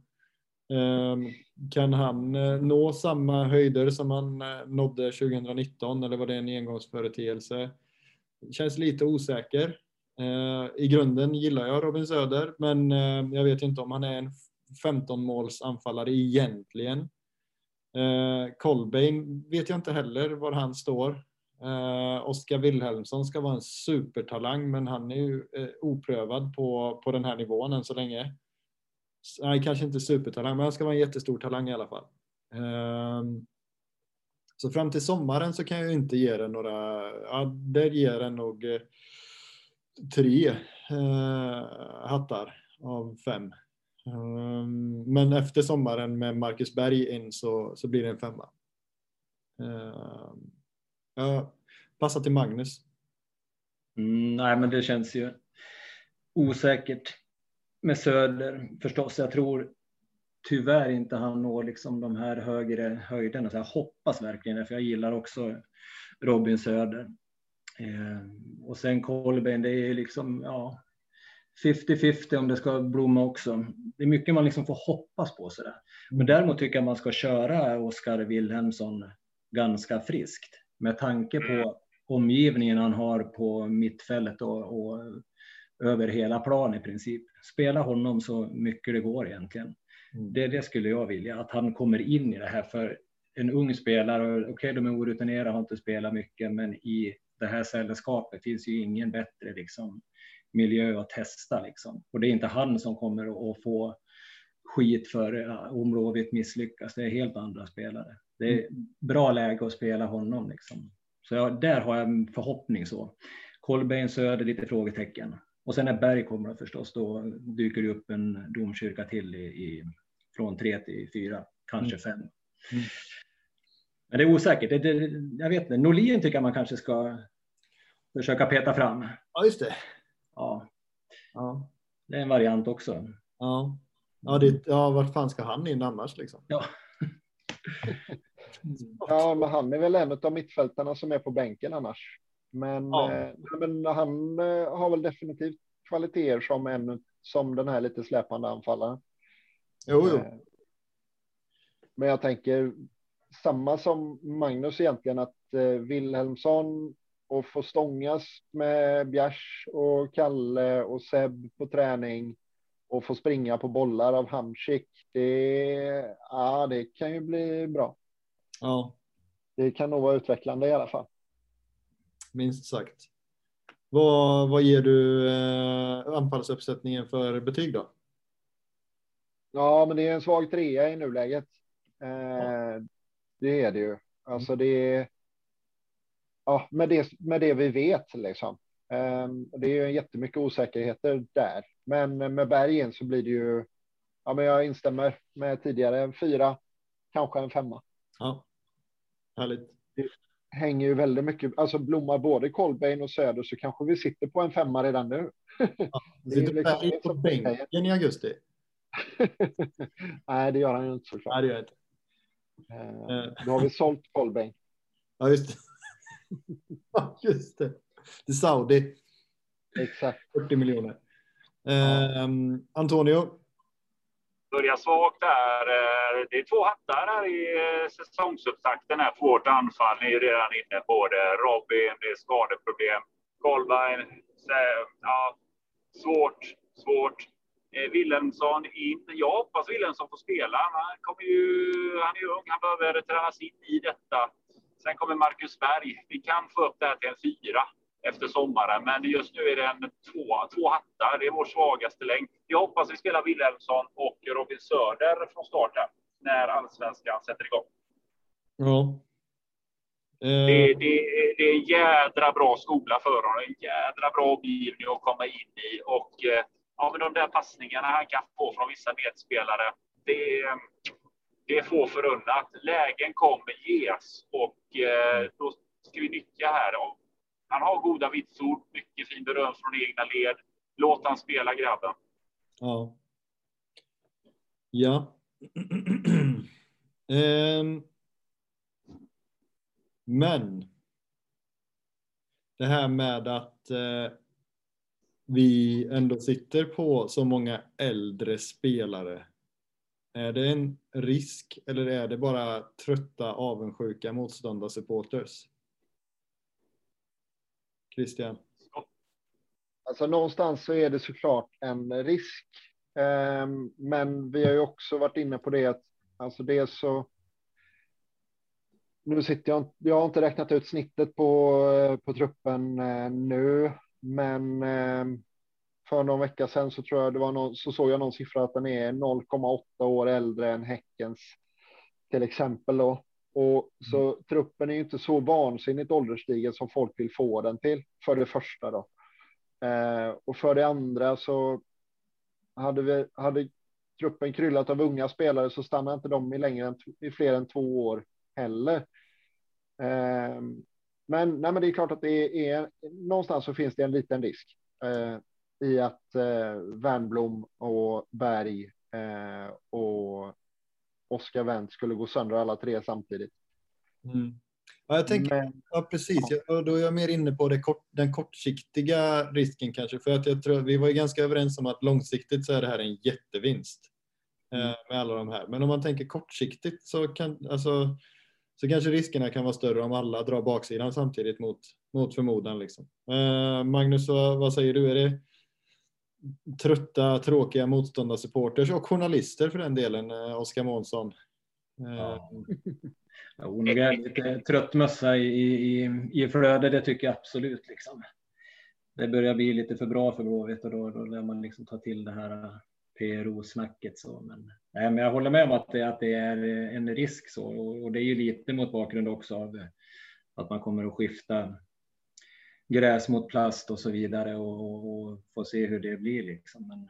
Ehm, Kan han eh, nå samma höjder som han eh, nådde 2019 eller var det en engångsföreteelse? Känns lite osäker. Eh, I grunden gillar jag Robin Söder, men eh, jag vet inte om han är en 15 måls anfallare egentligen. Eh, Kolbein vet jag inte heller var han står. Oskar Wilhelmsson ska vara en supertalang, men han är ju oprövad på, på den här nivån än så länge. Nej, kanske inte supertalang, men han ska vara en jättestor talang i alla fall. Ehm, så fram till sommaren så kan jag ju inte ge den några, ja, där ger den nog eh, tre eh, hattar av fem. Ehm, men efter sommaren med Marcus Berg in så, så blir det en femma. Ehm, jag passar till Magnus. Mm, nej, men det känns ju osäkert med Söder förstås. Jag tror tyvärr inte han når liksom de här högre höjderna. Så jag hoppas verkligen det, för jag gillar också Robin Söder. Eh, och sen Kolbeinn, det är liksom ja, 50-50 om det ska blomma också. Det är mycket man liksom får hoppas på sådär. Men däremot tycker jag man ska köra Oskar Wilhelmsson ganska friskt med tanke på omgivningen han har på mittfältet och, och över hela plan i princip. Spela honom så mycket det går egentligen. Mm. Det, det skulle jag vilja, att han kommer in i det här för en ung spelare. Okej, okay, de är orutinerade, har inte spelat mycket, men i det här sällskapet finns ju ingen bättre liksom, miljö att testa. Liksom. Och det är inte han som kommer att få skit för om Blåvitt misslyckas. Det är helt andra spelare. Det är bra läge att spela honom. Liksom. Så jag, där har jag en förhoppning så. Kolbeinn Söder, lite frågetecken. Och sen när Berg kommer förstås, då dyker det upp en domkyrka till i, i från tre till fyra, kanske Mm. fem. Mm. Men det är osäkert. Det, det, jag vet inte. Norlin tycker jag man kanske ska försöka peta fram. Ja, just det. Ja, Ja, det är en variant också. ja. Ja, det, ja, vart fan ska han in annars liksom? Ja. Ja, men han är väl en av mittfältarna som är på bänken annars. Men, Ja. eh, men han eh, har väl definitivt kvaliteter som en som den här lite släpande anfallaren. Jo, jo. Eh, Men jag tänker samma som Magnus egentligen att eh, Wilhelmsson och få stångas med Bjärs och Kalle och Seb på träning och få springa på bollar av Hamsik. Det, ja, det kan ju bli bra. Ja, Det kan nog vara utvecklande i alla fall. minst sagt. Vad, vad ger du eh, anfallsuppsättningen för betyg då? Ja, men det är en svag trea i nuläget. Eh, Det är det ju. Alltså det är. Ja, med det, med det vi vet liksom. Eh, det är ju jättemycket osäkerheter där, men med bergen så blir det ju. Ja, men jag instämmer med tidigare en fyra, kanske en femma. Ja, härligt. Hänger ju väldigt mycket, alltså blommar både Kolbeinn och Söder så kanske vi sitter på en femma redan nu. Du sitter liksom- på bänken i augusti. Nej, det gör han ju inte Nej, såklart. det gör inte. Eh, Då har vi sålt Kolbeinn. Ja, just det. Ja, just det. Till Saudi, Exakt. 40 miljoner. Ehm, Antonio, börjar svagt där. Eh, Det är två hattar här i eh, säsongsupptakten här vårt anfall. Ni är redan inne på det. Robin, det är skadeproblem. Kolbeinn, ja, svårt, svårt. Eh, Wilhelmsson in. Jag hoppas Wilhelmsson får spela. Han, kommer ju, han är ju ung, han behöver tränas in i detta. Sen kommer Marcus Berg. Vi kan få upp det här till en fyra efter sommaren, men just nu är det en två, två hattar. Det är vår svagaste länk. Jag hoppas vi spelar Wilhelmsson och Robin Söder från starten när allsvenskan sätter igång. ja. Det, Ehm, det, det är en jädra bra skola för honom. En jädra bra omgivning att komma in i. Och eh, ja, men de där passningarna han kan få från vissa medspelare, det, är- det är få förunnat. Lägen kommer ges och eh, då ska vi nyttja här. Och han har goda vitsord, mycket fin beröm från egna led. Låt han spela grabben. Ja. Ja. um, Men. Det här med att eh, vi ändå sitter på så många äldre spelare. Är det en risk eller är det bara trötta avundsjuka motståndarsupporters? Christian? Alltså någonstans så är det såklart en risk. Ehm, men vi har ju också varit inne på det att alltså det är så. Nu sitter jag, jag har inte räknat ut snittet på, på truppen eh, nu, men ehm, för någon vecka sedan så tror jag det var någon, så såg jag någon siffra att den är 0,8 år äldre än Häckens till exempel då. Och så truppen är ju inte så vansinnigt ålderstigen som folk vill få den till för det första då. Eh, och för det andra så hade, vi, hade truppen kryllat av unga spelare så stannar inte de i längre än i fler än två år heller. Eh, men, nej, men det är klart att det är någonstans så finns det en liten risk eh, i att eh, Wernbloom och Berg eh, och Oskar Wendt skulle gå sönder alla tre samtidigt. Mm. Ja, jag tänker, Men, ja, precis. Och då är jag mer inne på kort, den kortsiktiga risken kanske. För att jag tror vi var ju ganska överens om att långsiktigt så är det här en jättevinst. Eh, med alla de här. Men om man tänker kortsiktigt så, kan, alltså, så kanske riskerna kan vara större om alla drar baksidan samtidigt mot, mot förmodan. Liksom. Eh, Magnus, vad, vad säger du? Är det trötta, tråkiga motståndarsupporters och journalister för den delen, eh, Oskar Månsson? Eh, Ja. Jo, nog är det lite trött mössa i, i, i flöde, det tycker jag absolut. Liksom. Det börjar bli lite för bra för Blåvitt och då, då lär man liksom ta till det här eh, PRO-snacket. Så. Men, nej, men jag håller med om att det, att det är eh, en risk så och, och det är ju lite mot bakgrund också av eh, att man kommer att skifta gräs mot plast och så vidare och, och, och få se hur det blir. Liksom. Men,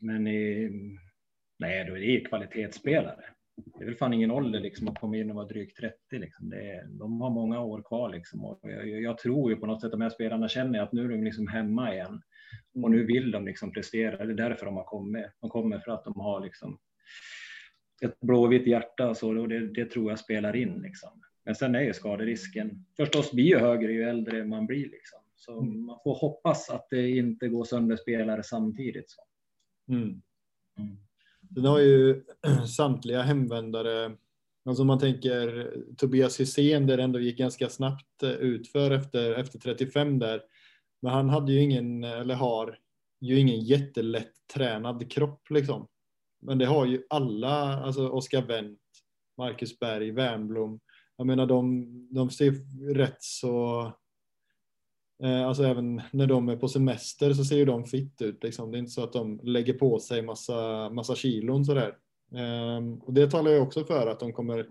men i, nej, då är det ju kvalitetsspelare. Det är väl fan ingen ålder liksom att komma in och vara drygt 30. Liksom. Det är, de har många år kvar liksom. Och jag, jag tror ju på något sätt att de här spelarna känner att nu är de liksom hemma igen och nu vill de liksom prestera. Det är därför de har kommit. De kommer för att de har liksom ett blåvitt hjärta så och det, det, tror jag spelar in. Liksom. Men sen är ju skaderisken förstås blir ju högre ju äldre man blir. Liksom. Så mm. man får hoppas att det inte går sönder spelare samtidigt. Så. Mm. Mm. Har ju samtliga hemvändare, alltså man tänker Tobias Hysén där det ändå gick ganska snabbt utför efter, efter 35 där. Men han hade ju ingen, eller har ju ingen jättelätt tränad kropp liksom. Men det har ju alla, alltså Oskar Wendt, Marcus Berg, Wernbloom. Jag menar de, de ser rätt så, eh, alltså även när de är på semester så ser ju de fitt ut liksom. Det är inte så att de lägger på sig massa, massa kilon sådär. Eh, och det talar ju också för att de kommer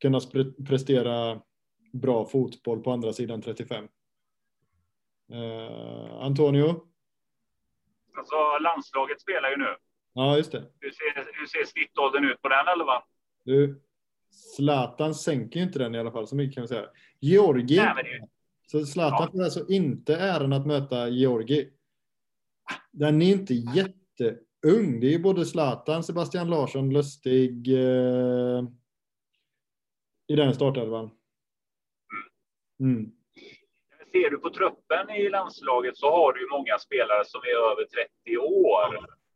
kunna prestera bra fotboll på andra sidan 35. Eh, Antonio? Alltså landslaget spelar ju nu. Ja, just det. Hur ser, hur ser snittåldern ut på den elvan? Du, Zlatan sänker ju inte den i alla fall, så mycket kan vi säga. Georgi. Nej, Så Zlatan ja. får alltså inte äran att möta Georgi. Den är inte jätteung. Det är ju både Zlatan, Sebastian Larsson, Lustig eh, i den startelvan. Mm. Ser du på truppen i landslaget så har du ju många spelare som är över 30 år.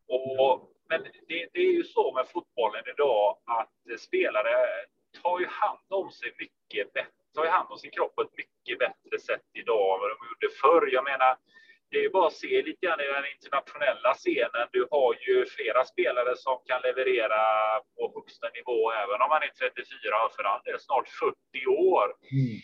Och, men det, det, är ju så med fotbollen idag att spelare tar ju hand om sig mycket bättre, tar ju hand om sin kropp på ett mycket bättre sätt idag än vad de gjorde förr. Jag menar, det är ju bara att se lite grann i den internationella scenen. Du har ju flera spelare som kan leverera på högsta nivå, även om man är 34, för all del snart 40 år. Mm.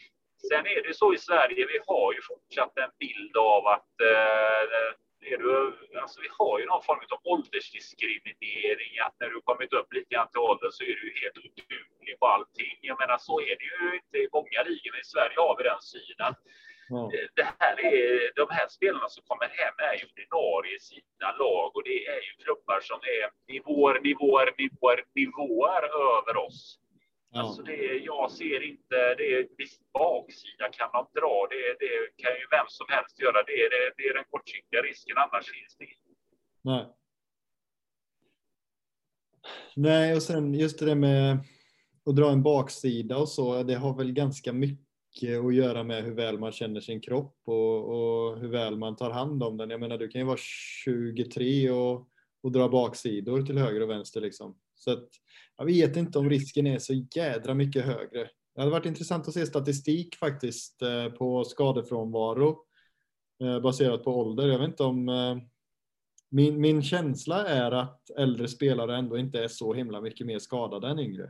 Sen är det så i Sverige, vi har ju fortsatt en bild av att eh, är du, alltså vi har ju någon form av åldersdiskriminering, att när du kommit upp lite grann till åldern så är du helt oduglig på allting. Jag menar, så är det ju inte i många ligor, men i Sverige har vi den synen. Mm. Det här är, de här spelarna som kommer hem är ju ordinarie i sina lag och det är ju klubbar som är nivåer, nivåer, nivåer, nivåer över oss. Ja. Alltså det, jag ser inte, det är viss baksida kan man dra, det, det kan ju vem som helst göra, det det, det är den kortsiktiga risken, annars finns det inte. Nej. Nej, och sen just det där med att dra en baksida och så, det har väl ganska mycket att göra med hur väl man känner sin kropp och, och hur väl man tar hand om den. Jag menar, du kan ju vara 23 och, och dra baksidor till höger och vänster liksom. Så att, jag vet inte om risken är så jädra mycket högre. Det hade varit intressant att se statistik faktiskt eh, på skadefrånvaro eh, baserat på ålder. Jag vet inte om eh, min, min känsla är att äldre spelare ändå inte är så himla mycket mer skadade än yngre.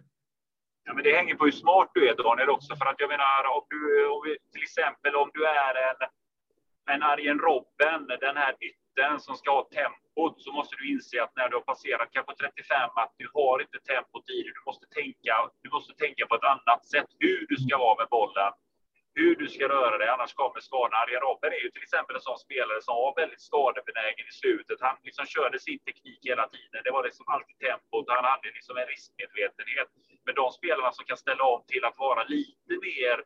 Ja, men det hänger på hur smart du är Daniel också. För att jag menar, om du, om vi, till exempel om du är en, en Arjen Robben, den här ytten som ska ha tempo tempot så måste du inse att när du har passerat kanske 35 att du har inte tempot i dig. Du måste tänka, du måste tänka på ett annat sätt hur du ska vara med bollen, hur du ska röra dig, annars kommer skadorna. Arjen Robben är ju till exempel en sån spelare som var väldigt skadebenägen i slutet. Han liksom körde sin teknik hela tiden. Det var liksom alltid tempot. Han hade liksom en riskmedvetenhet. Men de spelarna som kan ställa om till att vara lite mer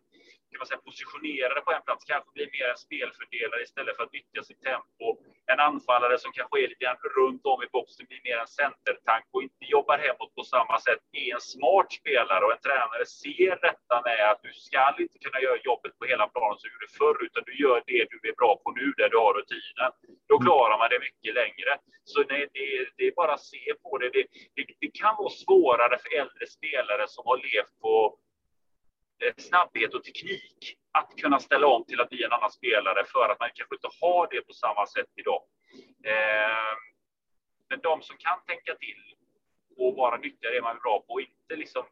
kan man säga, positionerade på en plats, kanske blir mer en spelfördelare istället för att nyttja sitt tempo. En anfallare som kanske är lite runt om i boxen blir mer en centertank och inte jobbar hemåt på samma sätt, är en smart spelare och en tränare ser detta med att du ska inte kunna göra jobbet på hela planen som du gjorde förr, utan du gör det du är bra på nu, där du har rutinen. Då klarar man det mycket längre. Så nej, det, det är bara att se på det. Det, det. det kan vara svårare för äldre spelare som har levt på Eh, snabbhet och teknik att kunna ställa om till att bli en annan spelare för att man kanske inte har det på samma sätt idag. Ehm, men de som kan tänka till och vara nyttiga det man är bra på och inte liksom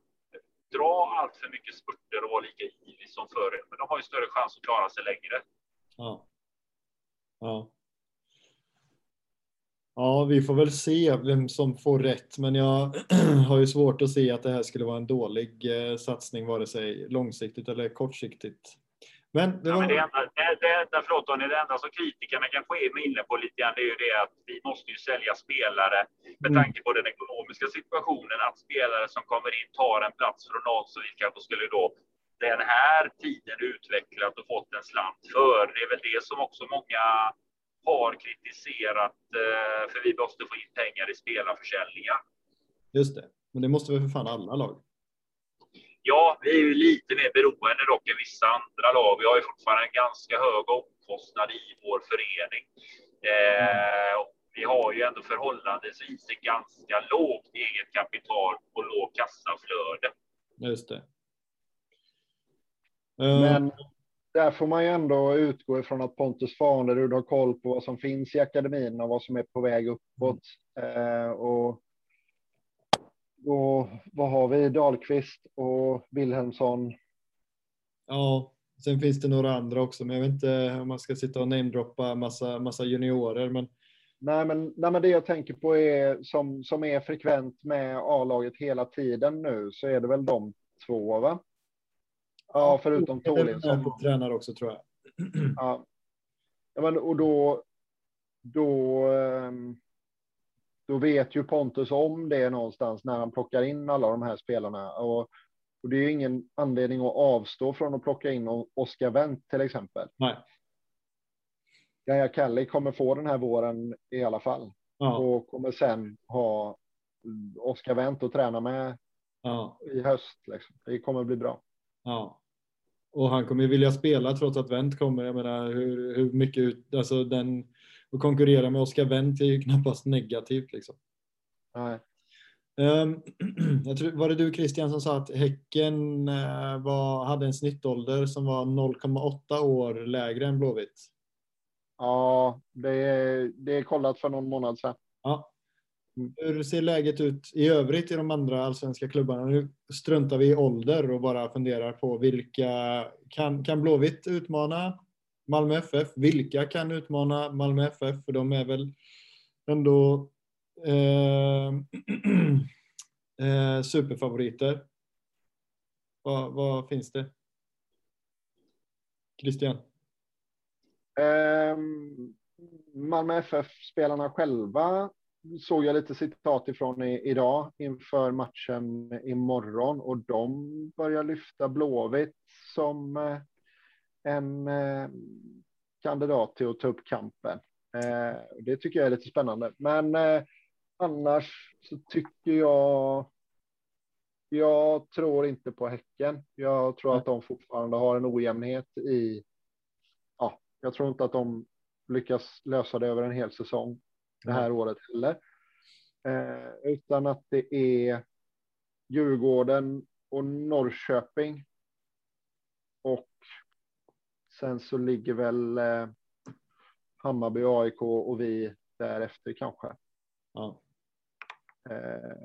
dra allt för mycket spurter och vara lika ivrig som förr. Men de har ju större chans att klara sig längre. Ja. Ja. Ja, vi får väl se vem som får rätt, men jag har ju svårt att se att det här skulle vara en dålig eh, satsning, vare sig långsiktigt eller kortsiktigt. Men det, var... ja, men det, enda, det, det, förlåt, Tony, det enda som kritikerna kanske är inne på lite grann, det är ju det att vi måste ju sälja spelare med mm. tanke på den ekonomiska situationen, att spelare som kommer in tar en plats från någon som vi kanske skulle då den här tiden utvecklat och fått en slant för. Det är väl det som också många har kritiserat, eh, för vi måste få in pengar i spelarförsäljningar. Just det. Men det måste väl för fan alla lag? Ja, vi är ju lite mer beroende dock än vissa andra lag. Vi har ju fortfarande en ganska hög omkostnad i vår förening. Eh, vi har ju ändå förhållandevis ett ganska lågt eget kapital och lågt kassaflöde. Just det. Eh, Men där får man ju ändå utgå ifrån att Pontus Farnerud har koll på vad som finns i akademin och vad som är på väg uppåt. Mm. och och vad har vi? Dahlqvist och Wilhelmsson. Ja, sen finns det några andra också, men jag vet inte om man ska sitta och namedroppa massa, massa juniorer. Men... Nej, men, nej, men det jag tänker på är som, som är frekvent med A-laget hela tiden nu så är det väl de två, va? Ja, förutom Thorlinsson. Tränar också tror jag. Ja. ja men, och då, då um, då vet ju Pontus om det någonstans när han plockar in alla de här spelarna. Och, och det är ingen anledning att avstå från att plocka in Oscar Wendt till exempel. Nej. Gaia Kelly kommer få den här våren i alla fall. Ja. Och kommer sen ha Oscar Wendt att träna med ja. i höst. Liksom. Det kommer bli bra. Ja. Och han kommer ju vilja spela trots att Wendt kommer. Jag menar hur, hur mycket, alltså den att konkurrera med Oscar Wendt är ju knappast negativt. Liksom. Nej. Um, jag tror, var det du Christian som sa att Häcken uh, var, hade en snittålder som var 0,8 år lägre än Blåvitt? Ja, det är, det är kollat för någon månad sedan. Ja. Hur ser läget ut i övrigt i de andra allsvenska klubbarna? Nu struntar vi i ålder och bara funderar på vilka kan, kan Blåvitt utmana Malmö FF. Vilka kan utmana Malmö FF? För de är väl ändå eh, eh, superfavoriter. Vad, vad, finns det? Christian? Um, Malmö FF-spelarna själva såg jag lite citat ifrån i, idag inför matchen imorgon och de börjar lyfta Blåvitt som eh, en eh, kandidat till att ta upp kampen. Eh, det tycker jag är lite spännande. Men annars så tycker jag. Jag tror inte på Häcken. Jag tror att de fortfarande har en ojämnhet i. Ja, jag tror inte att de lyckas lösa det över en hel säsong det här året heller. utan att det är Djurgården och Norrköping. Och Sen så ligger väl eh, Hammarby, AIK och vi därefter kanske. Ja. Eh,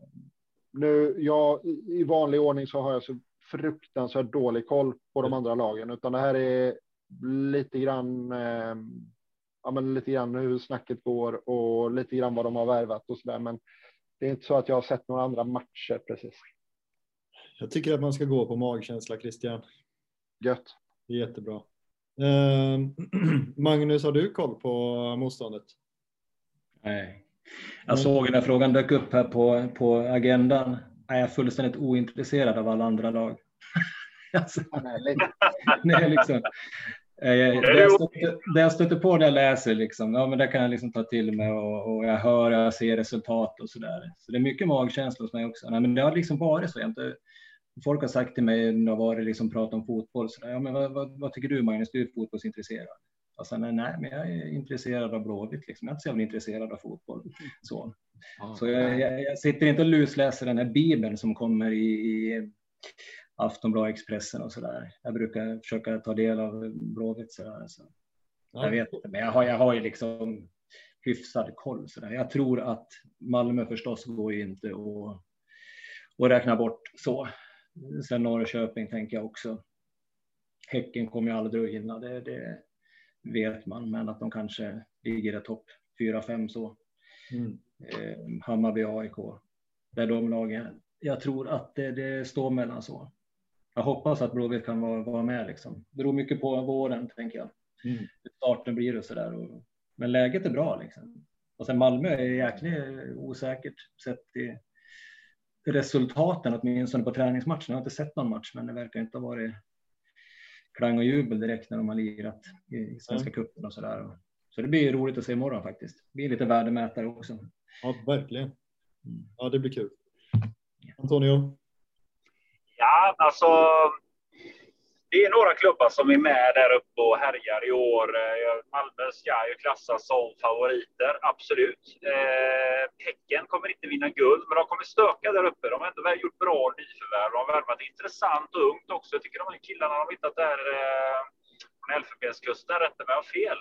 nu, ja, i vanlig ordning så har jag så fruktansvärt dålig koll på de andra lagen, utan det här är lite grann. Ja, men lite grann hur snacket går och lite grann vad de har värvat och så där. Men det är inte så att jag har sett några andra matcher precis. Jag tycker att man ska gå på magkänsla, Christian. Gött. Det är jättebra. Eh, Magnus, har du koll på motståndet? Nej. Jag såg när frågan dök upp här på, på agendan. Jag är fullständigt ointresserad av alla andra lag. alltså, nej, liksom. Det jag, stöter, det jag stöter på när jag läser, liksom, ja, men det kan jag liksom ta till mig och, och jag hör och jag ser resultat och så där. Så det är mycket magkänsla hos mig också. Nej, men det har liksom varit så. Jag inte, folk har sagt till mig när det varit liksom prat om fotboll, så där, ja, men vad, vad, vad, tycker du Magnus, du är fotbollsintresserad? Och sen, nej, men jag är intresserad av Blåvitt, liksom. jag är inte så jävla intresserad av fotboll. Så, så jag, jag, jag, sitter inte och lusläser den här bibeln som kommer i, i Aftonbladet, Expressen och så där. Jag brukar försöka ta del av Blåvitt så där. Så. Ja. Jag vet inte, men jag har, jag har ju liksom hyfsad koll. Så där. Jag tror att Malmö förstås går ju inte att, att räkna bort så. Sen Norrköping tänker jag också. Häcken kommer ju aldrig att hinna, det, det vet man, men att de kanske ligger i topp 4-5 så. Mm. Eh, Hammarby, AIK, det är de lagen. Jag tror att det, det står mellan så. Jag hoppas att Blåvitt kan vara, vara med liksom. Det beror mycket på våren, tänker jag. Mm. Starten blir det så där. Och, men läget är bra liksom. Och sen Malmö är jäkligt osäkert sett i resultaten, åtminstone på träningsmatcherna. Jag har inte sett någon match, men det verkar inte ha varit klang och jubel direkt när de har lirat i Svenska mm. cupen och så där. Så det blir roligt att se imorgon faktiskt. Det blir lite värdemätare också. Ja, verkligen. Ja, det blir kul. Antonio? Ja, alltså det är några klubbar som är med där uppe och härjar i år. Eh, Malmö ska ju klassas som favoriter, absolut. Eh, Häcken kommer inte vinna guld, men de kommer stöka där uppe. De har ändå gjort bra nyförvärv. De har värvat intressant och ungt också. Jag tycker de här killarna de har hittat där eh, från Elfenbenskusten, rätta mig om fel,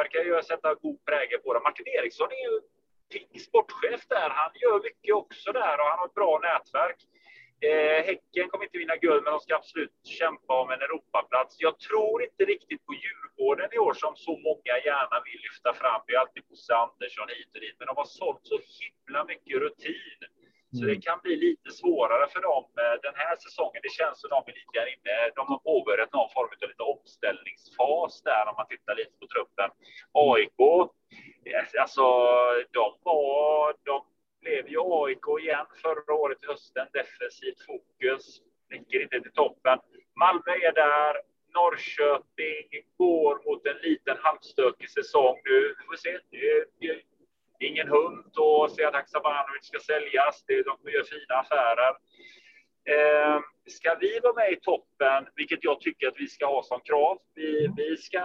verkar ju sätta god prägel på dem. Martin Eriksson är ju pigg sportchef där. Han gör mycket också där och han har ett bra nätverk. Eh, häcken kommer inte vinna guld, men de ska absolut kämpa om en Europaplats. Jag tror inte riktigt på Djurgården i år som så många gärna vill lyfta fram. Det är alltid Bosse Andersson hit och dit, men de har sålt så himla mycket rutin. Så det mm. kan bli lite svårare för dem eh, den här säsongen. Det känns som de är lite inne. De har påbörjat någon form av lite omställningsfas där om man tittar lite på truppen. AIK, alltså de var, de blev ju AIK igen förra året i hösten. Defensivt fokus. Räcker inte till toppen. Malmö är där. Norrköping går mot en liten halvstökig säsong nu. Vi får se. Det är, ingen hund och att Haksabanovic ska säljas. Det, de gör fina affärer. Eh, ska vi vara med i toppen, vilket jag tycker att vi ska ha som krav. Vi, vi ska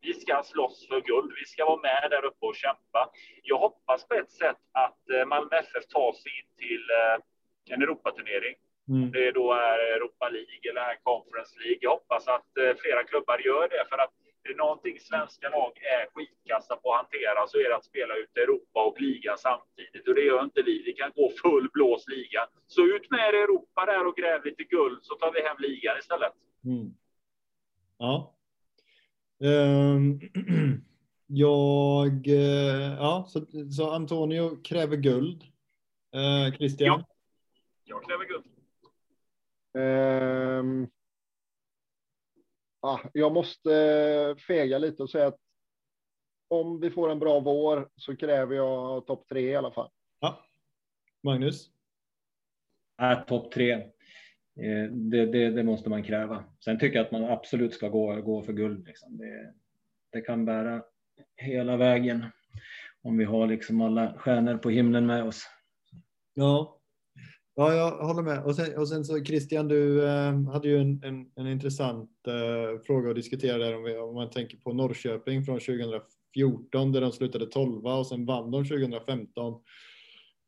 vi ska slåss för guld. Vi ska vara med där uppe och kämpa. Jag hoppas på ett sätt att eh, Malmö FF tar sig in till eh, en Europaturnering. Mm. Det då är Europa League eller Conference League. Jag hoppas att eh, flera klubbar gör det för att det är någonting svenska lag är skitkassa på att hantera så är det att spela ut Europa och ligan samtidigt och det gör inte vi. Vi kan gå full blås liga. Så ut med Europa där och gräv lite guld så tar vi hem ligan istället. Mm. Ja, jag, eh, ja, så, så, Antonio kräver guld. Uh, Christian? Ja, jag kräver guld. Um, ah, jag måste fega lite och säga att om vi får en bra vår så kräver jag topp tre i alla fall. Ja. Magnus? Äh, topp tre. Eh, det, det, det, måste man kräva. Sen tycker jag att man absolut ska gå, gå för guld. Liksom. Det, det, kan bära hela vägen om vi har liksom alla stjärnor på himlen med oss. Ja, ja jag håller med. Och sen, och sen så Christian, du eh, hade ju en, en, en intressant eh, fråga att diskutera där om, vi, om man tänker på Norrköping från 2014 där de slutade 12 och sen vann de 2015.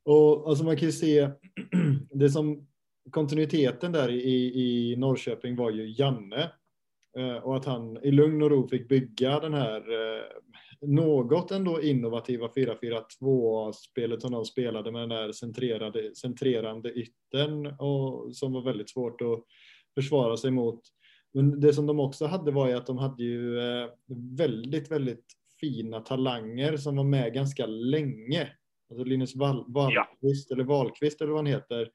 Och alltså man kan ju se det som kontinuiteten där i, i Norrköping var ju Janne. Eh, och att han i lugn och ro fick bygga den här eh, något ändå innovativa 4-4-2-spelet som de spelade med den där centrerade, centrerande ytten och som var väldigt svårt att försvara sig mot. Men det som de också hade var ju att de hade ju eh, väldigt, väldigt fina talanger som var med ganska länge. Alltså Linus Wall, Wallqvist ja. eller Wahlqvist eller vad han heter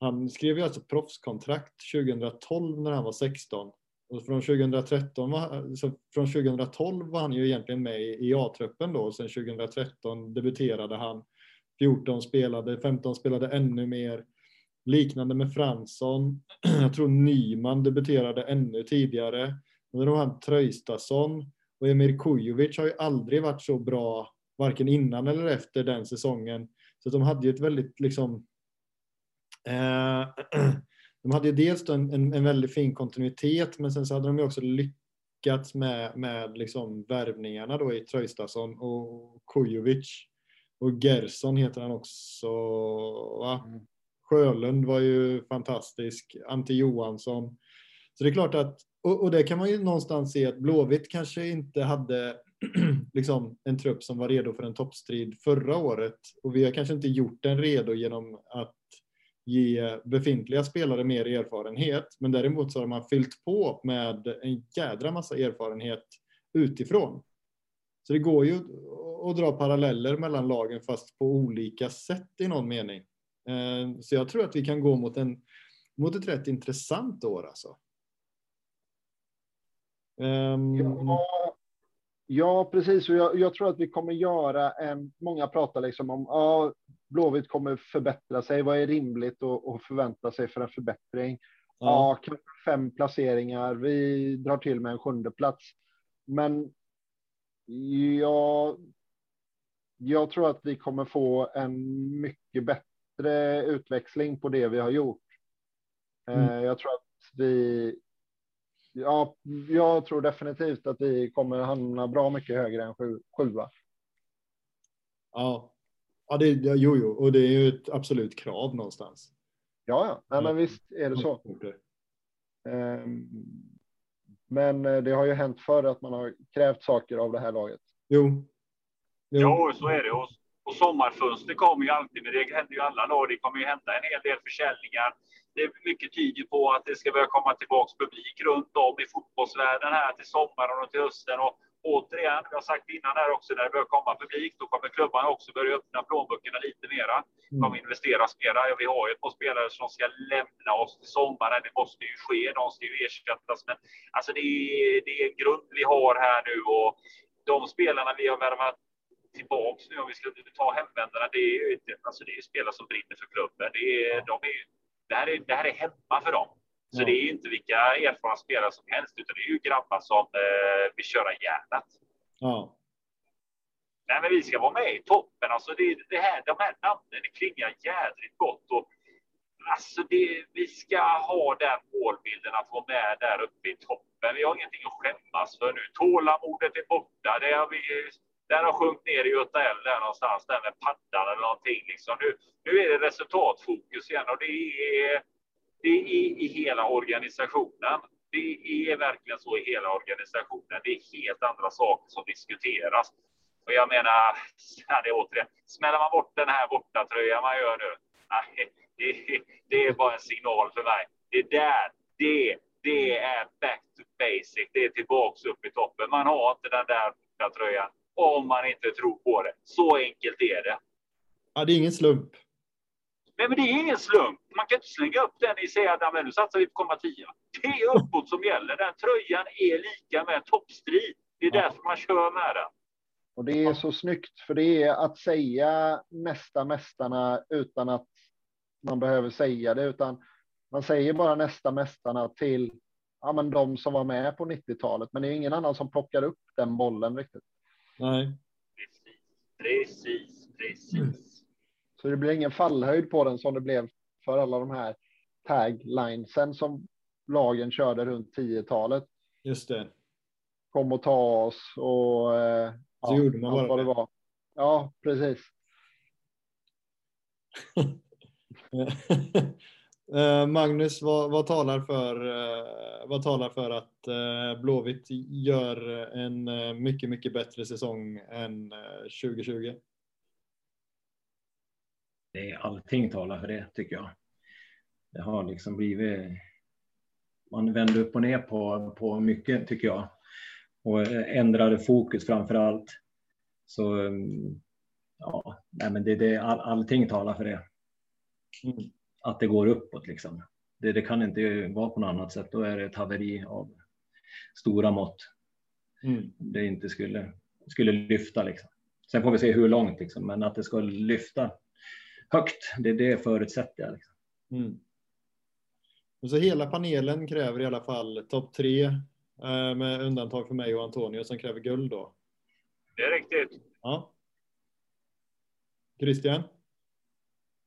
han skrev ju alltså proffskontrakt 2012 när han var 16. Och från 2013 var, så från 2012 var han ju egentligen med i A-truppen då. Sen 2013 debuterade han. 14 spelade, 15 spelade ännu mer. Liknande med Fransson. Jag tror Nyman debuterade ännu tidigare. Och de här Tröjstason och Emir Kujovic har ju aldrig varit så bra, varken innan eller efter den säsongen. Så de hade ju ett väldigt liksom de hade ju dels en, en, en, väldigt fin kontinuitet men sen så hade de ju också lyckats med, med liksom värvningarna då i Tröjstason och Kujovic. Och Gerson heter han också. Va? Mm. Sjölund var ju fantastisk. Ante Johansson. Så det är klart att, och, och det kan man ju någonstans se att Blåvitt kanske inte hade liksom en trupp som var redo för en toppstrid förra året. Och vi har kanske inte gjort den redo genom att ge befintliga spelare mer erfarenhet. Men däremot så har man fyllt på med en jädra massa erfarenhet utifrån. Så det går ju att dra paralleller mellan lagen fast på olika sätt i någon mening. Eh, så jag tror att vi kan gå mot, en, mot ett rätt intressant år alltså. Um... Ja, ja, precis. Och jag, jag, tror att vi kommer göra en, många pratar liksom om, ja, Blåvitt kommer förbättra sig. Vad är rimligt att förvänta sig för en förbättring? Ja, ja fem placeringar. Vi drar till med en sjunde plats. Men jag, jag tror att vi kommer få en mycket bättre bättre utväxling på det vi har gjort. Mm. Jag tror att vi. Ja, jag tror definitivt att vi kommer hamna bra mycket högre än sju, sjua. Ja, ja det, jo, jo, och det är ju ett absolut krav någonstans. Ja, ja, Nej, men visst är det så. Ehm, men eh, det har ju hänt förr att man har krävt saker av det här laget. Jo. Jo, jo så är det. Och, och sommarfönster kommer ju alltid, men det händer ju alla lag. Det kommer ju hända en hel del försäljningar. Det är mycket tyder på att det ska börja komma tillbaks publik runt om i fotbollsvärlden här till sommaren och till hösten. Och återigen, jag har sagt innan här också, när det börjar komma publik, då kommer klubbarna också börja öppna plånböckerna lite mera. De mm. investeras mera. Ja, vi har ju ett par spelare som ska lämna oss till sommaren. Det måste ju ske. De ska ju ersättas. Men alltså det är, det är en grund vi har här nu och de spelarna vi har värvat tillbaks nu, om vi ska ta hemvändarna, det är ju alltså det är spelare som brinner för klubben. Det, är, de är, det, här är, det här är hemma för dem. Så det är inte vilka erfarna spelare som helst, utan det är ju grabbar som eh, vill köra järnet. Ja. Nej, men vi ska vara med i toppen. Alltså det, det här, de här namnen det klingar jädrigt gott. Och, alltså det, vi ska ha den målbilden att vara med där uppe i toppen. Vi har ingenting att skämmas för nu. Tålamodet är borta. Det har vi, den har sjunkit ner i Göta älv där någonstans, där med paddan eller någonting. Liksom. Nu, nu är det resultatfokus igen och det är det är i hela organisationen. Det är verkligen så i hela organisationen. Det är helt andra saker som diskuteras. Och jag menar, det är återigen, smäller man bort den här borta tröjan man gör nu, nej, det, det, är bara en signal för mig. Det där, det, det är back to basic. Det är tillbaks upp i toppen. Man har inte den där borta tröjan om man inte tror på det. Så enkelt är det. Ja, det är ingen slump. Nej, men det är ingen slump. Man kan inte slänga upp den i säga att nu satsar vi på komma 10. Det är uppåt som gäller. Den tröjan är lika med toppstrid. Det är ja. därför man kör med den. Och det är så snyggt, för det är att säga nästa mästarna utan att man behöver säga det, utan man säger bara nästa mästarna till ja, men de som var med på 90-talet. Men det är ingen annan som plockar upp den bollen riktigt. Nej. Precis, precis, precis. Så det blir ingen fallhöjd på den som det blev för alla de här taglinesen som lagen körde runt 10-talet. Just det. Kom och ta oss och eh, så ja, gjorde man bara vad det var. Ja, precis. Eh, Magnus, vad, vad, talar för, eh, vad talar för att Blåvitt gör en mycket, mycket bättre säsong än 2020? Det, allting talar för det tycker jag. Det har liksom blivit, man vänder upp och ner på, på mycket tycker jag. Och ändrade fokus framför allt. Så ja, nej men det, det, all, allting talar för det. Mm. Att det går uppåt liksom. Det, det kan inte vara på något annat sätt. Då är det ett haveri av stora mått. Mm. Det inte skulle, skulle lyfta liksom. Sen får vi se hur långt liksom, men att det ska lyfta högt. Det, det förutsätter jag. Liksom. Mm. Och så hela panelen kräver i alla fall topp tre eh, med undantag för mig och Antonio som kräver guld då. Det är riktigt. Ja. Christian?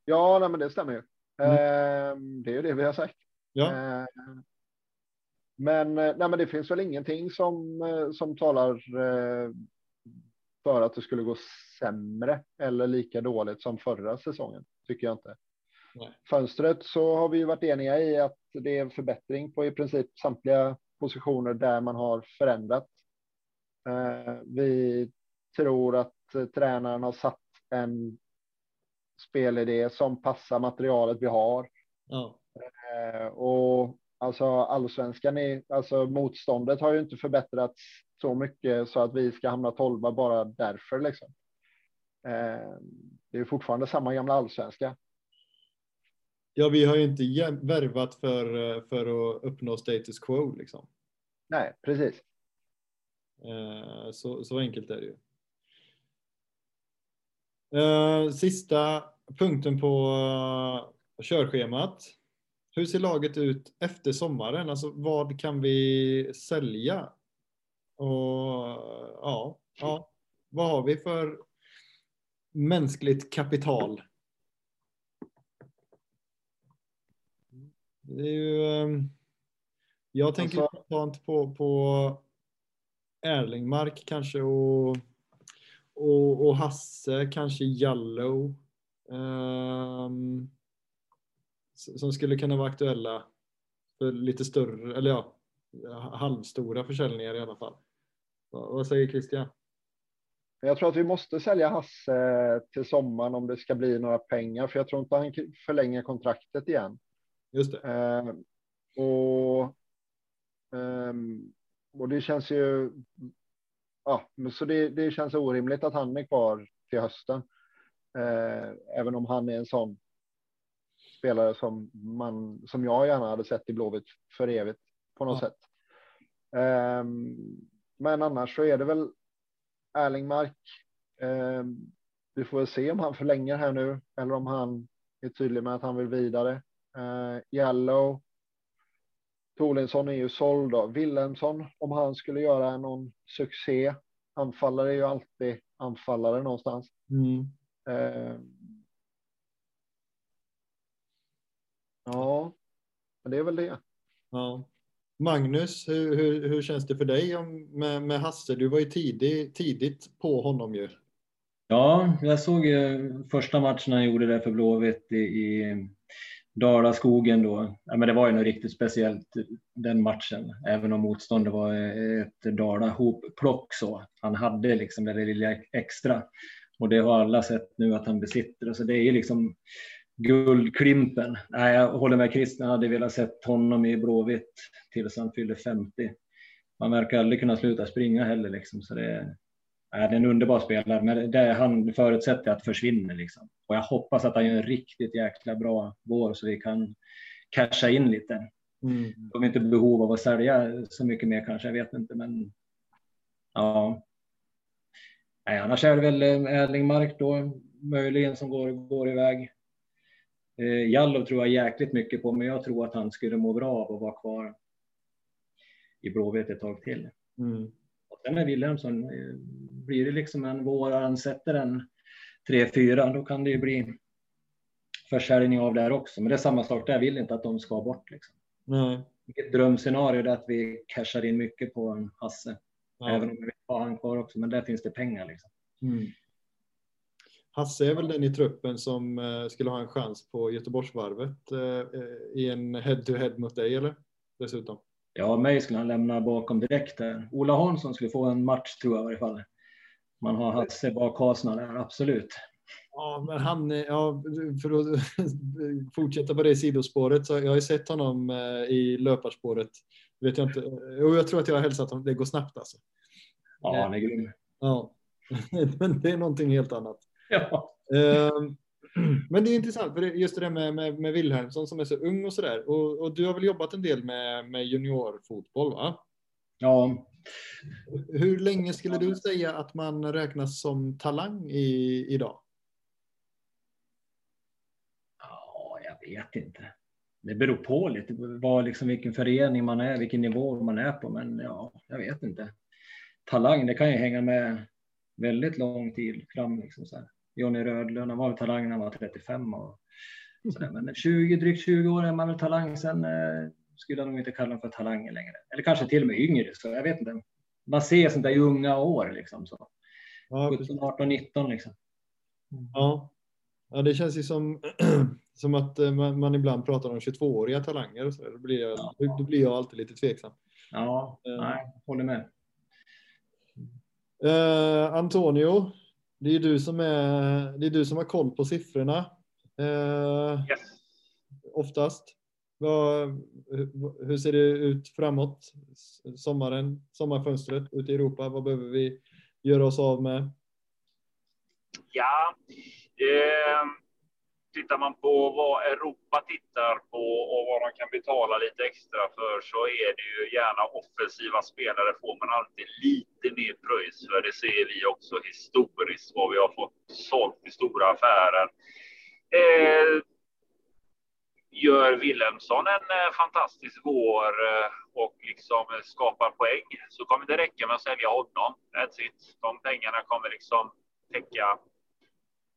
Ja, nej, men det stämmer ju. Mm. Eh, det är ju det vi har sagt. Ja. Eh, men, nej, men det finns väl ingenting som, eh, som talar eh, för att det skulle gå sämre eller lika dåligt som förra säsongen, tycker jag inte. Nej. Fönstret så har vi varit eniga i att det är en förbättring på i princip samtliga positioner där man har förändrat. Eh, vi tror att tränaren har satt en spelidé som passar materialet vi har. Ja. Eh, och alltså allsvenskan är alltså motståndet har ju inte förbättrats så mycket så att vi ska hamna tolva bara därför liksom. Eh, det är fortfarande samma gamla allsvenska. Ja, vi har ju inte värvat för, för att uppnå status quo liksom. Nej, precis. Eh, så, så enkelt är det ju. Eh, sista punkten på körschemat. Hur ser laget ut efter sommaren? Alltså vad kan vi sälja? Och ja, ja, vad har vi för mänskligt kapital? Det är ju, ehm, jag tänker Alltså- spontant på, på Erlingmark kanske och, och, och Hasse, kanske Jallow. s- som skulle kunna vara aktuella för lite större, eller ja, halvstora försäljningar i alla fall. Vad säger Christian? Jag tror att vi måste sälja Hasse till sommaren om det ska bli några pengar, för jag tror inte han förlänger kontraktet igen. Just det. Eh, och, ehm, och det känns ju. Ja, så det, det känns orimligt att han är kvar till hösten. Eh, även om han är en sån spelare som man som jag gärna hade sett i Blåvitt för evigt på något Ja. sätt. Ehm, men annars så är det väl Erlingmark. Ehm, vi får väl se om han förlänger här nu eller om han är tydlig med att han vill vidare. Uh, Yellow. Tolinsson är ju såld då. Wilhelmsson, om han skulle göra någon succé. Anfallare är ju alltid anfallare någonstans. Mm. Eh, ja, men det är väl det. Ja. Magnus, hur, hur, hur känns det för dig om, med, med Hasse? Du var ju tidig, tidigt på honom ju. Ja, jag såg ju första matchen han gjorde där för Blåvitt i, i Dalaskogen då. Ja, men det var ju något riktigt speciellt den matchen, även om motståndet var ett Dala-hopplock så. Han hade liksom det där lilla extra och det har alla sett nu att han besitter. Så det är ju liksom guldklimpen. Nej, jag håller med Christian, hade velat sett honom i Blåvitt tills han fyllde 50. Man verkar aldrig kunna sluta springa heller liksom, så det är, är det är en underbar spelare, men det han förutsätter att försvinna liksom. Och jag hoppas att han gör en riktigt jäkla bra vår så vi kan casha in lite. Mm. De är inte behov av att sälja så mycket mer kanske, jag vet inte, men ja. Nej, annars är det väl eh, Erlingmark då, möjligen som går, går iväg. Eh, Jallow tror jag jäkligt mycket på, men jag tror att han skulle må bra av att vara kvar i Blåvitt ett tag till. Mm. Och sen med Wilhelmsson, eh, blir det liksom en vår, han sätter en 3-4, då kan det ju bli försäljning av det här också. Men det är samma sak där, jag vill inte att de ska bort. Liksom. Nej. Ett drömscenario är att vi cashar in mycket på en Hasse, Ja. även om vi vill ha han kvar också, men där finns det pengar. Liksom. Mm. Hasse är väl den i truppen som eh, skulle ha en chans på Göteborgsvarvet eh, i en head-to-head mot dig, eller? Dessutom. Ja, mig skulle han lämna bakom direkt där. Ola Hansson skulle få en match tror jag i varje fall. Man har Hasse bak hasorna där, absolut. Ja, men han, ja, för att fortsätta på det sidospåret, så jag har ju sett honom eh, i löparspåret. Vet jag inte. Jo, jag tror att jag har hälsat honom. Det går snabbt alltså. Ja, han är grym. Ja, men det är någonting helt annat. Ja. Ehm, Men det är intressant, för just det där med, med, med Wilhelmsson som är så ung och sådär. Och, och du har väl jobbat en del med, med juniorfotboll, va? ja, Hur länge skulle du säga att man räknas som talang i, idag? Ja, jag vet inte. Det beror på lite vad, liksom, vilken förening man är, vilken nivå man är på. Men ja, jag vet inte. Talang, det kan ju hänga med väldigt lång tid fram. Liksom, så här. Johnny Rödlund, han var väl talang när han var 35. Och så där. Men 20, drygt 20 år är man väl talang. Sen eh, skulle jag nog inte kalla honom för talang längre. Eller kanske till och med yngre. Så jag vet inte. Man ser sånt där i unga år. Liksom, så. Ja, 17, 18, 19 liksom. Ja, ja det känns ju som, som att eh, man, man ibland pratar om 22-åriga talanger. Och så. där. Då, blir jag, Ja. då blir jag alltid lite tveksam. Ja, Eh. nej, håller med. Eh, Antonio, det är du som är, det är du som har koll på siffrorna. Eh, Yes. oftast. Vad, hur, ser det ut framåt? Sommaren, sommarfönstret ute i Europa. Vad behöver vi göra oss av med? Ja, eh, tittar man på vad Europa tittar på och vad de kan betala lite extra för så är det ju gärna offensiva spelare får man alltid lite mer pröjs för. Det ser vi också historiskt vad vi har fått sålt i stora affärer. Eh, gör Wilhelmsson en eh, fantastisk vår eh, och liksom skapar poäng så kommer det räcka med att sälja honom. That's it. De pengarna kommer liksom täcka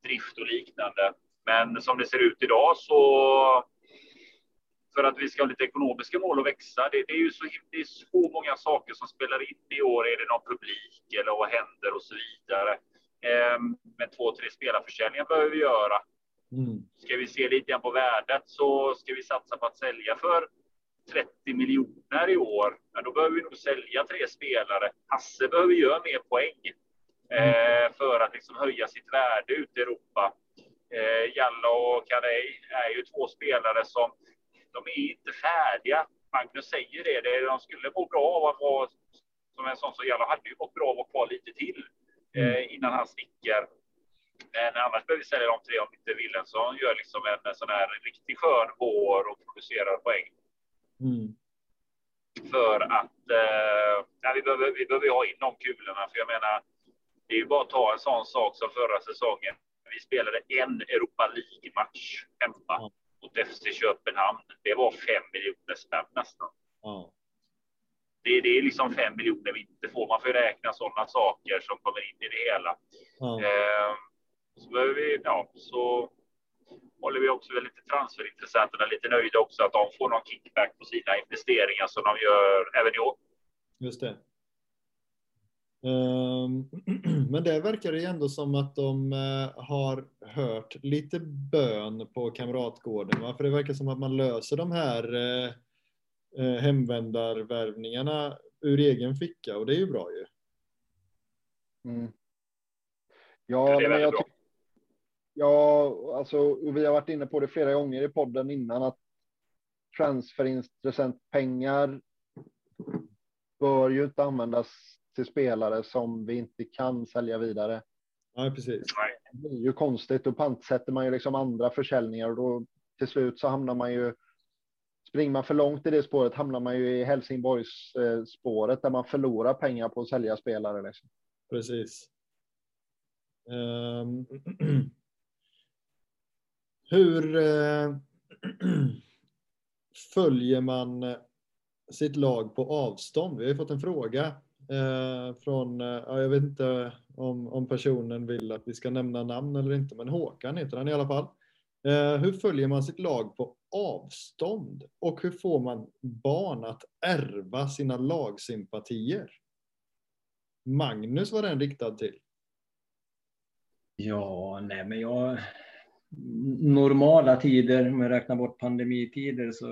drift och liknande. Men som det ser ut idag så för att vi ska ha lite ekonomiska mål att växa. Det, det är ju så, det är så många saker som spelar in i år. Är det någon publik eller vad händer och så vidare. Eh, men två, tre spelarförsäljningar behöver vi göra. Mm. Ska vi se lite grann på värdet så ska vi satsa på att sälja för 30 miljoner i år. Ja, då behöver vi nog sälja tre spelare. Hasse behöver göra mer poäng eh, för att liksom höja sitt värde ute i Europa. Eh, Jalla och Kadej är ju två spelare som de är inte färdiga. Magnus säger det, de skulle må bra av att vara som en sån som Jalla hade ju mått bra av att vara kvar lite till eh, mm. innan han sticker. Men annars behöver vi sälja de tre om inte Willensson gör liksom en, en sån här riktigt skön vår och producerar poäng. Mm. För att eh, vi, behöver, vi behöver ha in de kulorna. För jag menar, det är ju bara att ta en sån sak som förra säsongen. Vi spelade en Europa League-match hemma mm. mot FC Köpenhamn. Det var fem miljoner spänn nästan. Mm. Det, det, är liksom fem miljoner vi inte får. Man får räkna sådana saker som kommer in i det hela. Eh, så behöver vi, ja, så håller vi också lite transferintressenterna lite nöjda också att de får någon kickback på sina investeringar som de gör även i år. Just det. Ehm, men det verkar det ändå som att de eh, har hört lite bön på Kamratgården. Va? För det verkar som att man löser de här eh, eh, hemvändarvärvningarna ur egen ficka och det är ju bra ju. Mm. Ja, men jag, Ja, alltså vi har varit inne på det flera gånger i podden innan att transferintressent pengar bör ju inte användas till spelare som vi inte kan sälja vidare. Ja, precis. Det är ju konstigt. Då pantsätter man ju liksom andra försäljningar och då till slut så hamnar man ju. Springer man för långt i det spåret hamnar man ju i Helsingborgs eh, spåret där man förlorar pengar på att sälja spelare. Liksom. Precis. Um... Hur eh, följer man eh, sitt lag på avstånd? Vi har fått en fråga eh, från, eh, ja, jag vet inte om, om personen vill att vi ska nämna namn eller inte, men Håkan heter han i alla fall. Eh, hur följer man sitt lag på avstånd? Och hur får man barn att ärva sina lagsympatier? Magnus var den riktad till. Ja, nej men jag normala tider, om jag räknar bort pandemitider, så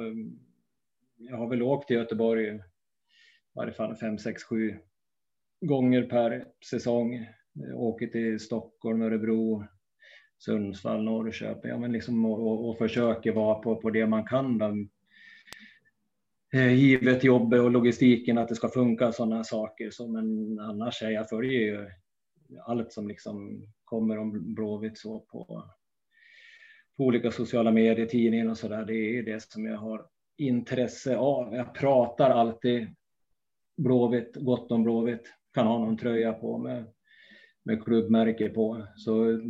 jag har väl åkt till Göteborg varje fall fem, sex, sju gånger per säsong. Eh, åker till Stockholm, Örebro, Sundsvall, Norrköping, ja, men liksom, och, och försöker vara på, på det man kan. Då. Eh, givet jobbet och logistiken, att det ska funka sådana saker. Så, men annars är jag följer ju allt som liksom kommer om Blåvitt så på, på olika sociala medier, tidningen och så där. Det är det som jag har intresse av. Jag pratar alltid Blåvitt, gott om Blåvitt. Kan ha någon tröja på med, med klubbmärke på. Så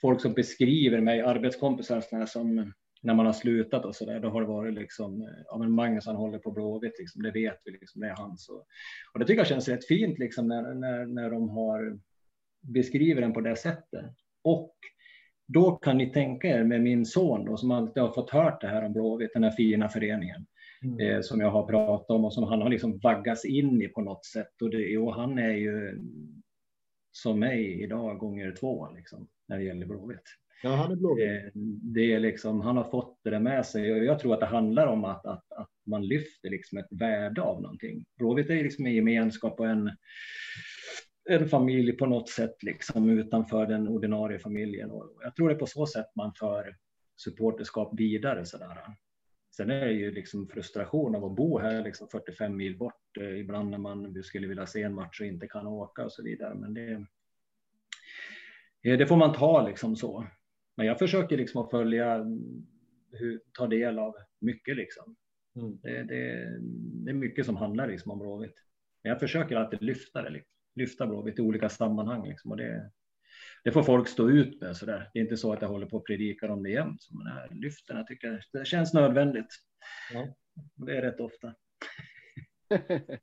folk som beskriver mig, arbetskompisar som när man har slutat och så där, då har det varit liksom, ja men Magnus han håller på Blåvitt, liksom, det vet vi, liksom, det är han. Så. Och det tycker jag känns rätt fint liksom när, när, när de har beskriver den på det sättet. Och då kan ni tänka er med min son då, som alltid har fått hört det här om Blåvitt, den här fina föreningen eh, som jag har pratat om och som han har liksom vaggats in i på något sätt. Och, det, och han är ju som mig idag gånger två liksom, när det gäller Blåvitt. Ja, han är Blåvitt. Eh, det är liksom, han har fått det med sig och jag tror att det handlar om att, att, att man lyfter liksom ett värde av någonting. Blåvitt är liksom en gemenskap och en en familj på något sätt liksom utanför den ordinarie familjen. Och jag tror det är på så sätt man för supporterskap vidare. Sådär. Sen är det ju liksom frustration av att bo här liksom 45 mil bort eh, ibland när man skulle vilja se en match och inte kan åka och så vidare. Men det, eh, det får man ta liksom så. Men jag försöker liksom att följa, hur, ta del av mycket liksom. Mm. Det, det, det, är mycket som handlar liksom om Blåvitt. Men jag försöker alltid lyfta det. Liksom lyfta Blåvitt i olika sammanhang. Liksom. Och det, det får folk stå ut med. Så där. Det är inte så att jag håller på och predikar om det jämt. Men här lyften, jag tycker det känns nödvändigt. Ja. Det är rätt ofta.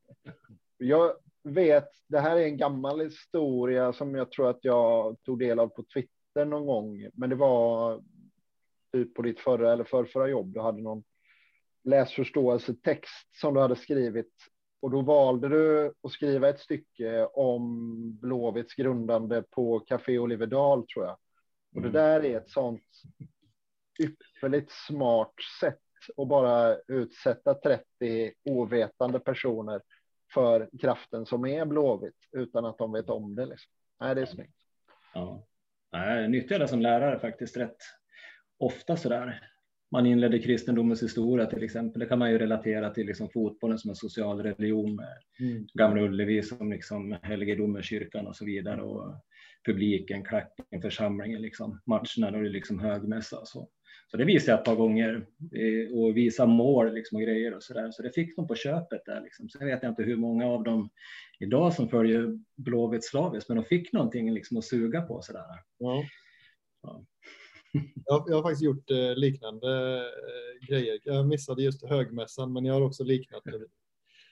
jag vet, det här är en gammal historia som jag tror att jag tog del av på Twitter någon gång. Men det var typ på ditt förra eller förrförra jobb. Du hade någon läsförståelsetext som du hade skrivit. Och då valde du att skriva ett stycke om Blåvitts grundande på Café Oliverdal, tror jag. Och det mm. där är ett sånt ypperligt smart sätt att bara utsätta 30 ovetande personer för kraften som är Blåvitt utan att de vet om det. Liksom. Nej, det är snyggt. Ja, jag nyttjar det som lärare faktiskt rätt ofta så där man inledde kristendomens historia till exempel. Det kan man ju relatera till liksom fotbollen som en social religion med mm. Gamla Ullevi som liksom helgedomen, kyrkan och så vidare och publiken, klacken, församlingen, liksom matcherna och det är liksom högmässa. Så. så det visade jag ett par gånger eh, och visa mål liksom och grejer och så där. Så det fick de på köpet där liksom. Sen vet jag inte hur många av dem idag som följer Blåvitt slaviskt, men de fick någonting liksom att suga på så där. Ja. Ja. Jag, jag, har faktiskt gjort eh, liknande eh, grejer. Jag missade just högmässan, men jag har också liknat det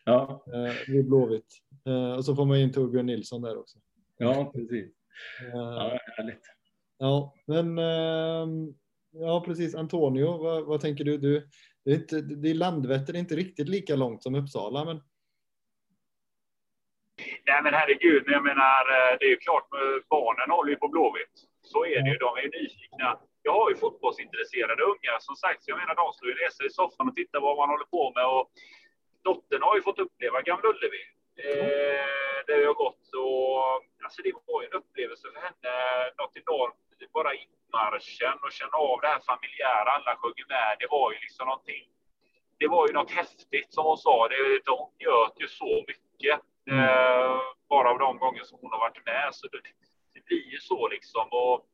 ja. eh, vid Blåvitt. Eh, och så får man in Torbjörn Nilsson där också. Ja, precis. Eh, ja, härligt. Ja, men ehm, ja, precis. Antonio, vad, vad tänker du? du det är, inte, det är Landvetter är inte riktigt lika långt som Uppsala, men Nej men herregud, jag menar det är ju klart, barnen håller ju på Blåvitt. Så är det ju, de är ju nyfikna jag har ju fotbollsintresserade unga som sagt, jag menar de slår ju sig i soffan och tittar vad man håller på med. Och dottern har ju fått uppleva Gamla Ullevi. Eh, det har gått och alltså det var ju en upplevelse för henne, något enormt. Bara inmarschen och känna av det här familjära, alla sjunger med. Det var ju liksom någonting. Det var ju något häftigt som hon sa. Det, hon njöt ju så mycket. Mm. Eh, bara av de gånger som hon har varit med. Så det, det blir ju så liksom. Och,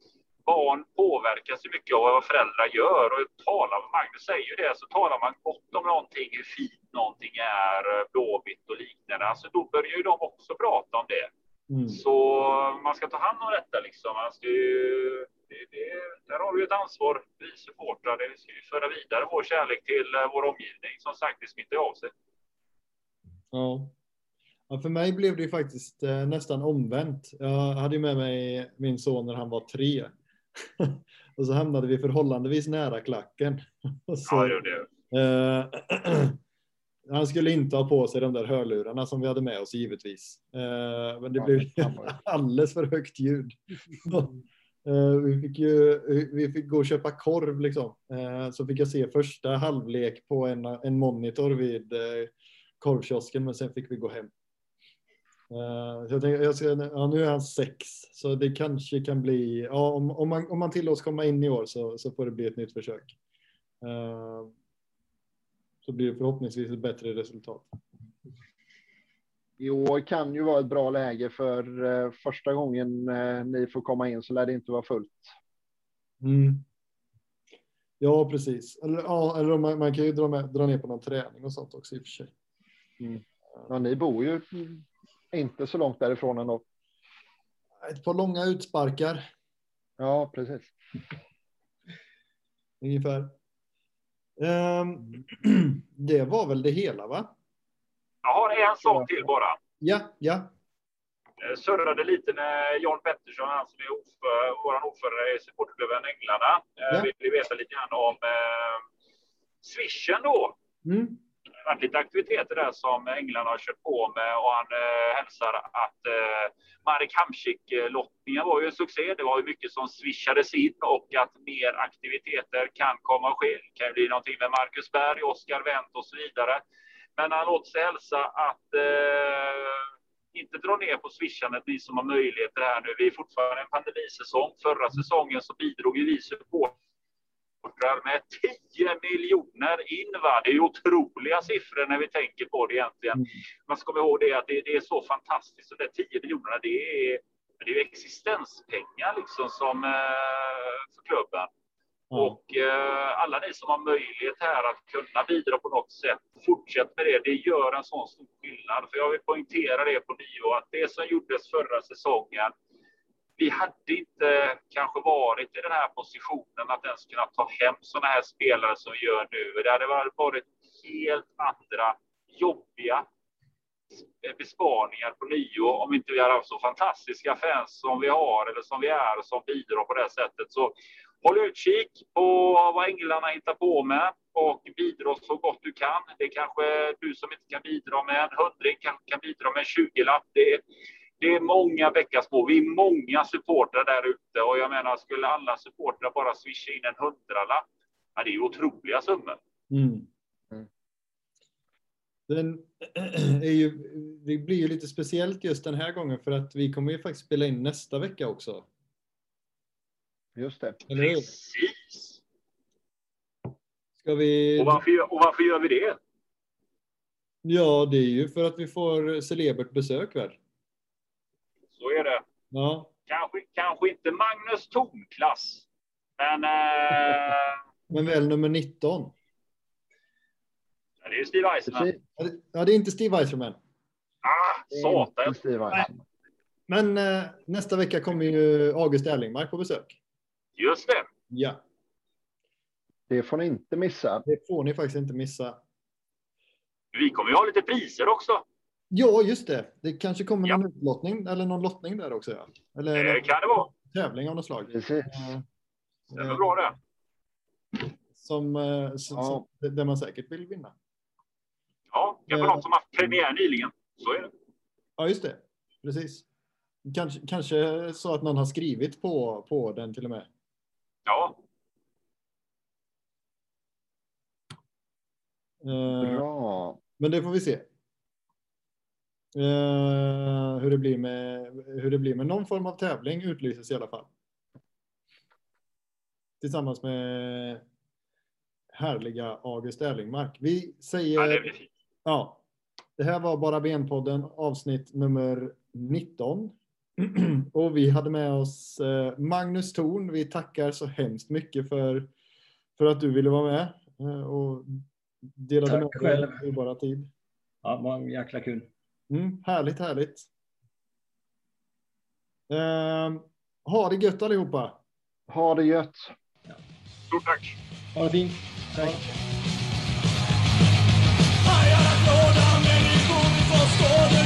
barn påverkas ju mycket av vad föräldrar gör och talar, Magnus säger ju det, så talar man gott om någonting, hur fint någonting är, blåvitt och liknande, alltså då börjar ju de också prata om det. Mm. Så man ska ta hand om detta liksom. Alltså det, det, det, där har vi ett ansvar, vi supportrar. Vi ska ju föra vidare vår kärlek till eh, vår omgivning. Som sagt, det smittar av sig. Ja. ja. För mig blev det faktiskt eh, nästan omvänt. Jag hade med mig min son när han var tre. och så hamnade vi förhållandevis nära klacken. så, ja, det. Eh, han skulle inte ha på sig de där hörlurarna som vi hade med oss givetvis. Eh, men det ja, blev alldeles för högt ljud. eh, vi, fick ju, vi fick gå och köpa korv liksom. Eh, så fick jag se första halvlek på en, en monitor vid eh, korvkiosken, men sen fick vi gå hem. Uh, jag tänker, jag ska, ja, nu är han sex, så det kanske kan bli, ja, om, om, man, om man tillåts komma in i år så, så får det bli ett nytt försök. Uh, så blir det förhoppningsvis ett bättre resultat. I år kan ju vara ett bra läge för uh, första gången ni får komma in så lär det inte vara fullt. Mm. Ja, precis. Eller, ja, eller man, man kan ju dra, med, dra ner på någon träning och sånt också i och för sig. Mm. Ja, ni bor ju inte så långt därifrån ändå. Ett par långa utsparkar. Ja, precis. Ungefär. Um, det var väl det hela, va? Jag har en sak till bara. Ja, ja. Jag surrade lite med John Pettersson, han som är ordförande, vår ordförande i supportklubben Änglarna. Ja. Vill veta lite grann om eh, swishen då. Mm varit lite aktiviteter där som England har kört på med och han eh, hälsar att eh, Marek Hamsik-lottningen var ju en succé. Det var ju mycket som swishades in och att mer aktiviteter kan komma att ske. Det kan bli någonting med Marcus Berg, Oskar Wendt och så vidare. Men han låter sig hälsa att eh, inte dra ner på swishandet, ni som har möjligheter här nu. Vi är fortfarande en pandemisäsong. Förra säsongen så bidrog ju vi supportrar supportrar med 10 miljoner in. Va? Det är otroliga siffror när vi tänker på det egentligen. Mm. Man ska komma ihåg det att det, det är så fantastiskt. Så det 10 miljonerna, det är, det är existenspengar liksom som, eh, för klubben. Mm. Och eh, alla ni som har möjlighet här att kunna bidra på något sätt, fortsätt med det. Det gör en sån stor skillnad. För jag vill poängtera det på nio, att det som gjordes förra säsongen, vi hade inte kanske varit i den här positionen att ens kunna ta hem sådana här spelare som vi gör nu. Det hade varit helt andra jobbiga besparingar på nio om inte vi hade haft så fantastiska fans som vi har eller som vi är och som bidrar på det sättet. Så håll utkik på vad änglarna hittar på med och bidra så gott du kan. Det kanske du som inte kan bidra med en hundring kanske kan bidra med en tjugolapp. Det, det är många bäckar små. Vi är många supportrar där ute och jag menar, skulle alla supportrar bara swisha in en hundralapp, ja, det är ju otroliga summor. Mm. Den är ju, det blir ju lite speciellt just den här gången för att vi kommer ju faktiskt spela in nästa vecka också. Just det. Eller hur? Precis. Ska vi... Och varför, och varför gör vi det? Ja, det är ju för att vi får celebert besök väl? Är det. Ja. Kanske, kanske inte Magnus Tornklass, men eh, Men väl nummer 19. ja, det är ju Steve. Precis. Ja, det- är inte Steve Eiserman. Ah, satan. Steve Eisman. Men eh, nästa vecka kommer ju August Erlingmark på besök. Just det. Ja, Det får ni inte missa. det får ni faktiskt inte missa. Vi kommer ju ha lite priser också. Ja, just det. Det kanske kommer Ja. någon utlottning eller någon lottning där också. Ja. Eller Det kan det vara. tävling av något slag. Precis. Eh, Det är bra det. Som, eh, som, Ja. som, där man säkert vill vinna. Ja, det var Eh. någon som haft premiär nyligen. Så är det. Ja, just det. Precis. Kanske, kanske så att någon har skrivit på, på den till och med. Ja, Eh, Bra. Men det får vi se. Eh, hur, det blir med, hur det blir med någon form av tävling utlyses i alla fall. Tillsammans med härliga August Erlingmark. Vi säger... ja det. Ja, det här var Bara Ben-podden avsnitt nummer 19. Och vi hade med oss eh, Magnus Thorn. Vi tackar så hemskt mycket för, för att du ville vara med eh, och delade Tack med dig av din tid. Ja, det var en jäkla kul. Mm, härligt, härligt. Eh, ha det gött allihopa. Ha det gött. Stort tack. Ha det fint. Tack. Ha det.